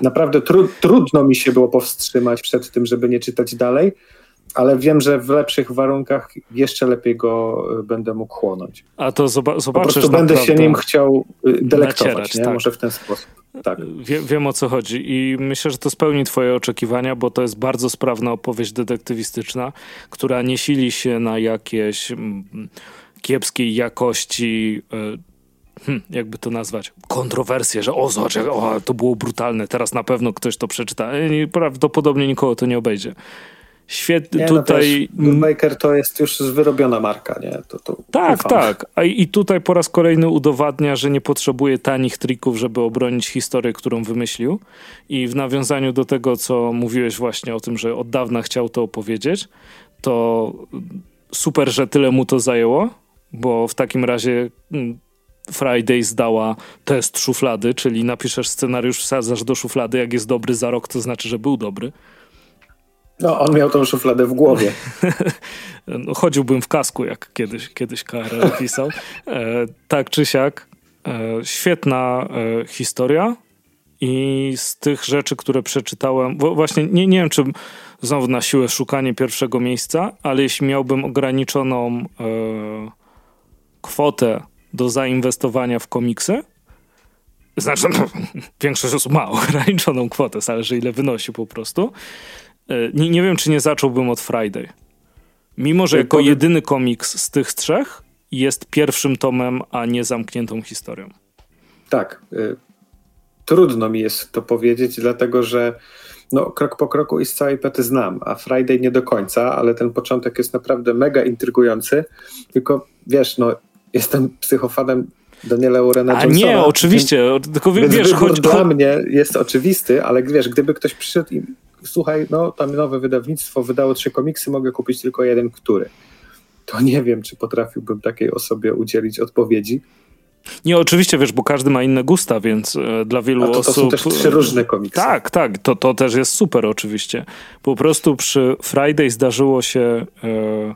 S2: naprawdę tru, trudno mi się było powstrzymać przed tym, żeby nie czytać dalej, ale wiem, że w lepszych warunkach jeszcze lepiej go y, będę mógł chłonąć.
S1: A to zobaczysz Po
S2: prostu będę się nim chciał y, delektować, nacierać, nie? Tak. Może w ten sposób. Tak.
S1: Wie, wiem o co chodzi i myślę, że to spełni twoje oczekiwania, bo to jest bardzo sprawna opowieść detektywistyczna, która nie sili się na jakieś mm, kiepskiej jakości hmm, jakby to nazwać, kontrowersje, że o zobacz, o, to było brutalne, teraz na pewno ktoś to przeczyta. E, prawdopodobnie nikogo to nie obejdzie. Świetnie
S2: nie,
S1: tutaj.
S2: No Maker to jest już wyrobiona marka, nie? To, to
S1: tak, ufam. tak. A i tutaj po raz kolejny udowadnia, że nie potrzebuje tanich trików, żeby obronić historię, którą wymyślił. I w nawiązaniu do tego, co mówiłeś właśnie o tym, że od dawna chciał to opowiedzieć, to super, że tyle mu to zajęło, bo w takim razie mm, Friday zdała test szuflady, czyli napiszesz scenariusz, wsadzasz do szuflady, jak jest dobry za rok, to znaczy, że był dobry.
S2: No, on miał tą szufladę w głowie.
S1: no, chodziłbym w kasku, jak kiedyś, kiedyś KRL pisał. E, tak czy siak, e, świetna e, historia i z tych rzeczy, które przeczytałem, właśnie nie, nie wiem, czy znowu na siłę szukanie pierwszego miejsca, ale jeśli miałbym ograniczoną e, kwotę do zainwestowania w komiksy, znaczy no, większość osób ma ograniczoną kwotę, zależy ile wynosi po prostu, E, nie, nie wiem, czy nie zacząłbym od Friday. Mimo, że jako jedyny komiks z tych trzech jest pierwszym tomem, a nie zamkniętą historią.
S2: Tak. Y, trudno mi jest to powiedzieć, dlatego że no, krok po kroku i z całej pety znam, a Friday nie do końca, ale ten początek jest naprawdę mega intrygujący. Tylko wiesz, no, jestem psychofanem Daniela Urena A
S1: Johnsona, nie, oczywiście. Więc, tylko
S2: więc wiesz, choć, dla mnie jest oczywisty, ale wiesz, gdyby ktoś przyszedł i słuchaj, no tam nowe wydawnictwo wydało trzy komiksy, mogę kupić tylko jeden, który. To nie wiem, czy potrafiłbym takiej osobie udzielić odpowiedzi.
S1: Nie, oczywiście, wiesz, bo każdy ma inne gusta, więc e, dla wielu
S2: A to, to
S1: osób...
S2: są też trzy różne komiksy.
S1: Tak, tak, to, to też jest super oczywiście. Po prostu przy Friday zdarzyło się e,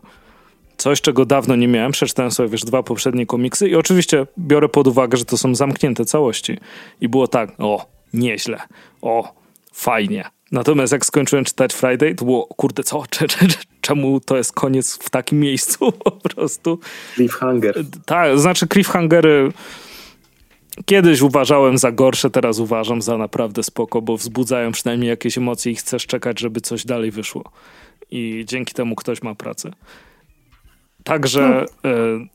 S1: coś, czego dawno nie miałem. Przeczytałem sobie, wiesz, dwa poprzednie komiksy i oczywiście biorę pod uwagę, że to są zamknięte całości. I było tak, o, nieźle, o, fajnie. Natomiast jak skończyłem czytać Friday, to było, kurde, co? Czemu to jest koniec w takim miejscu po prostu?
S2: Cliffhanger.
S1: Tak, znaczy cliffhangery kiedyś uważałem za gorsze, teraz uważam za naprawdę spoko, bo wzbudzają przynajmniej jakieś emocje i chcesz czekać, żeby coś dalej wyszło. I dzięki temu ktoś ma pracę. Także no. e,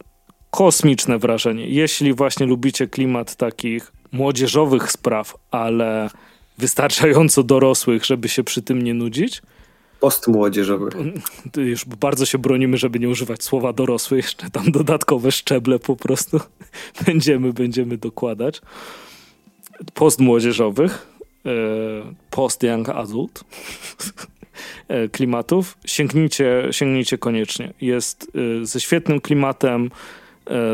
S1: kosmiczne wrażenie. Jeśli właśnie lubicie klimat takich młodzieżowych spraw, ale wystarczająco dorosłych, żeby się przy tym nie nudzić.
S2: Postmłodzieżowy.
S1: Już bardzo się bronimy, żeby nie używać słowa dorosły, jeszcze tam dodatkowe szczeble po prostu będziemy, będziemy dokładać. Postmłodzieżowych, e, post-young adult e, klimatów, sięgnijcie, sięgnijcie koniecznie. Jest e, ze świetnym klimatem,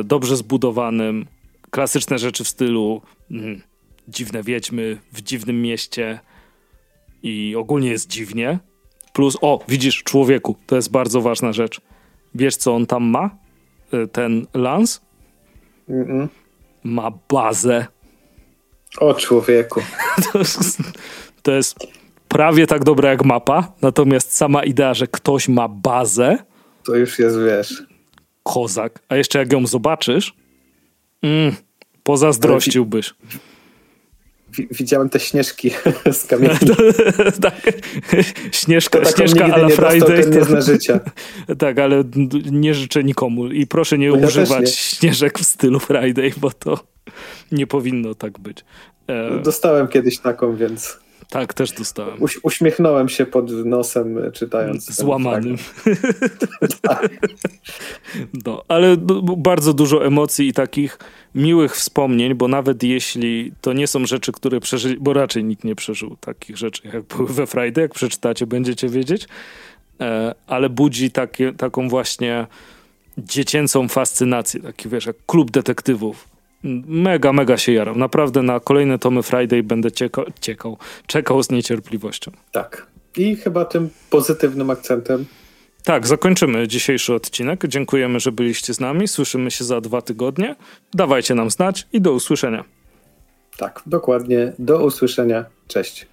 S1: dobrze zbudowanym, klasyczne rzeczy w stylu mm, dziwne wiedźmy w dziwnym mieście i ogólnie jest dziwnie. Plus, o, widzisz, człowieku, to jest bardzo ważna rzecz. Wiesz, co on tam ma? E, ten Lans? Mm -mm. Ma bazę.
S2: O, człowieku.
S1: to, jest, to jest prawie tak dobra jak mapa, natomiast sama idea, że ktoś ma bazę.
S2: To już jest, wiesz.
S1: Kozak. A jeszcze jak ją zobaczysz, mm, pozazdrościłbyś
S2: widziałem te śnieżki z kamieni.
S1: tak, śnieżka, śnieżka a la Friday.
S2: To... nie zna życia.
S1: tak, ale nie życzę nikomu i proszę nie ja używać nie. śnieżek w stylu Friday, bo to nie powinno tak być.
S2: E... Dostałem kiedyś taką, więc...
S1: Tak, też dostałem.
S2: Uś uśmiechnąłem się pod nosem czytając.
S1: Złamanym. tak. No, ale bardzo dużo emocji i takich miłych wspomnień, bo nawet jeśli to nie są rzeczy, które przeżyli, bo raczej nikt nie przeżył takich rzeczy, jak były we Friday, jak przeczytacie, będziecie wiedzieć, e, ale budzi takie, taką właśnie dziecięcą fascynację, taki wiesz, jak klub detektywów mega, mega się jaram. Naprawdę na kolejne tomy Friday będę ciekał, ciekał, czekał z niecierpliwością.
S2: Tak. I chyba tym pozytywnym akcentem.
S1: Tak, zakończymy dzisiejszy odcinek. Dziękujemy, że byliście z nami. Słyszymy się za dwa tygodnie. Dawajcie nam znać i do usłyszenia.
S2: Tak, dokładnie. Do usłyszenia. Cześć.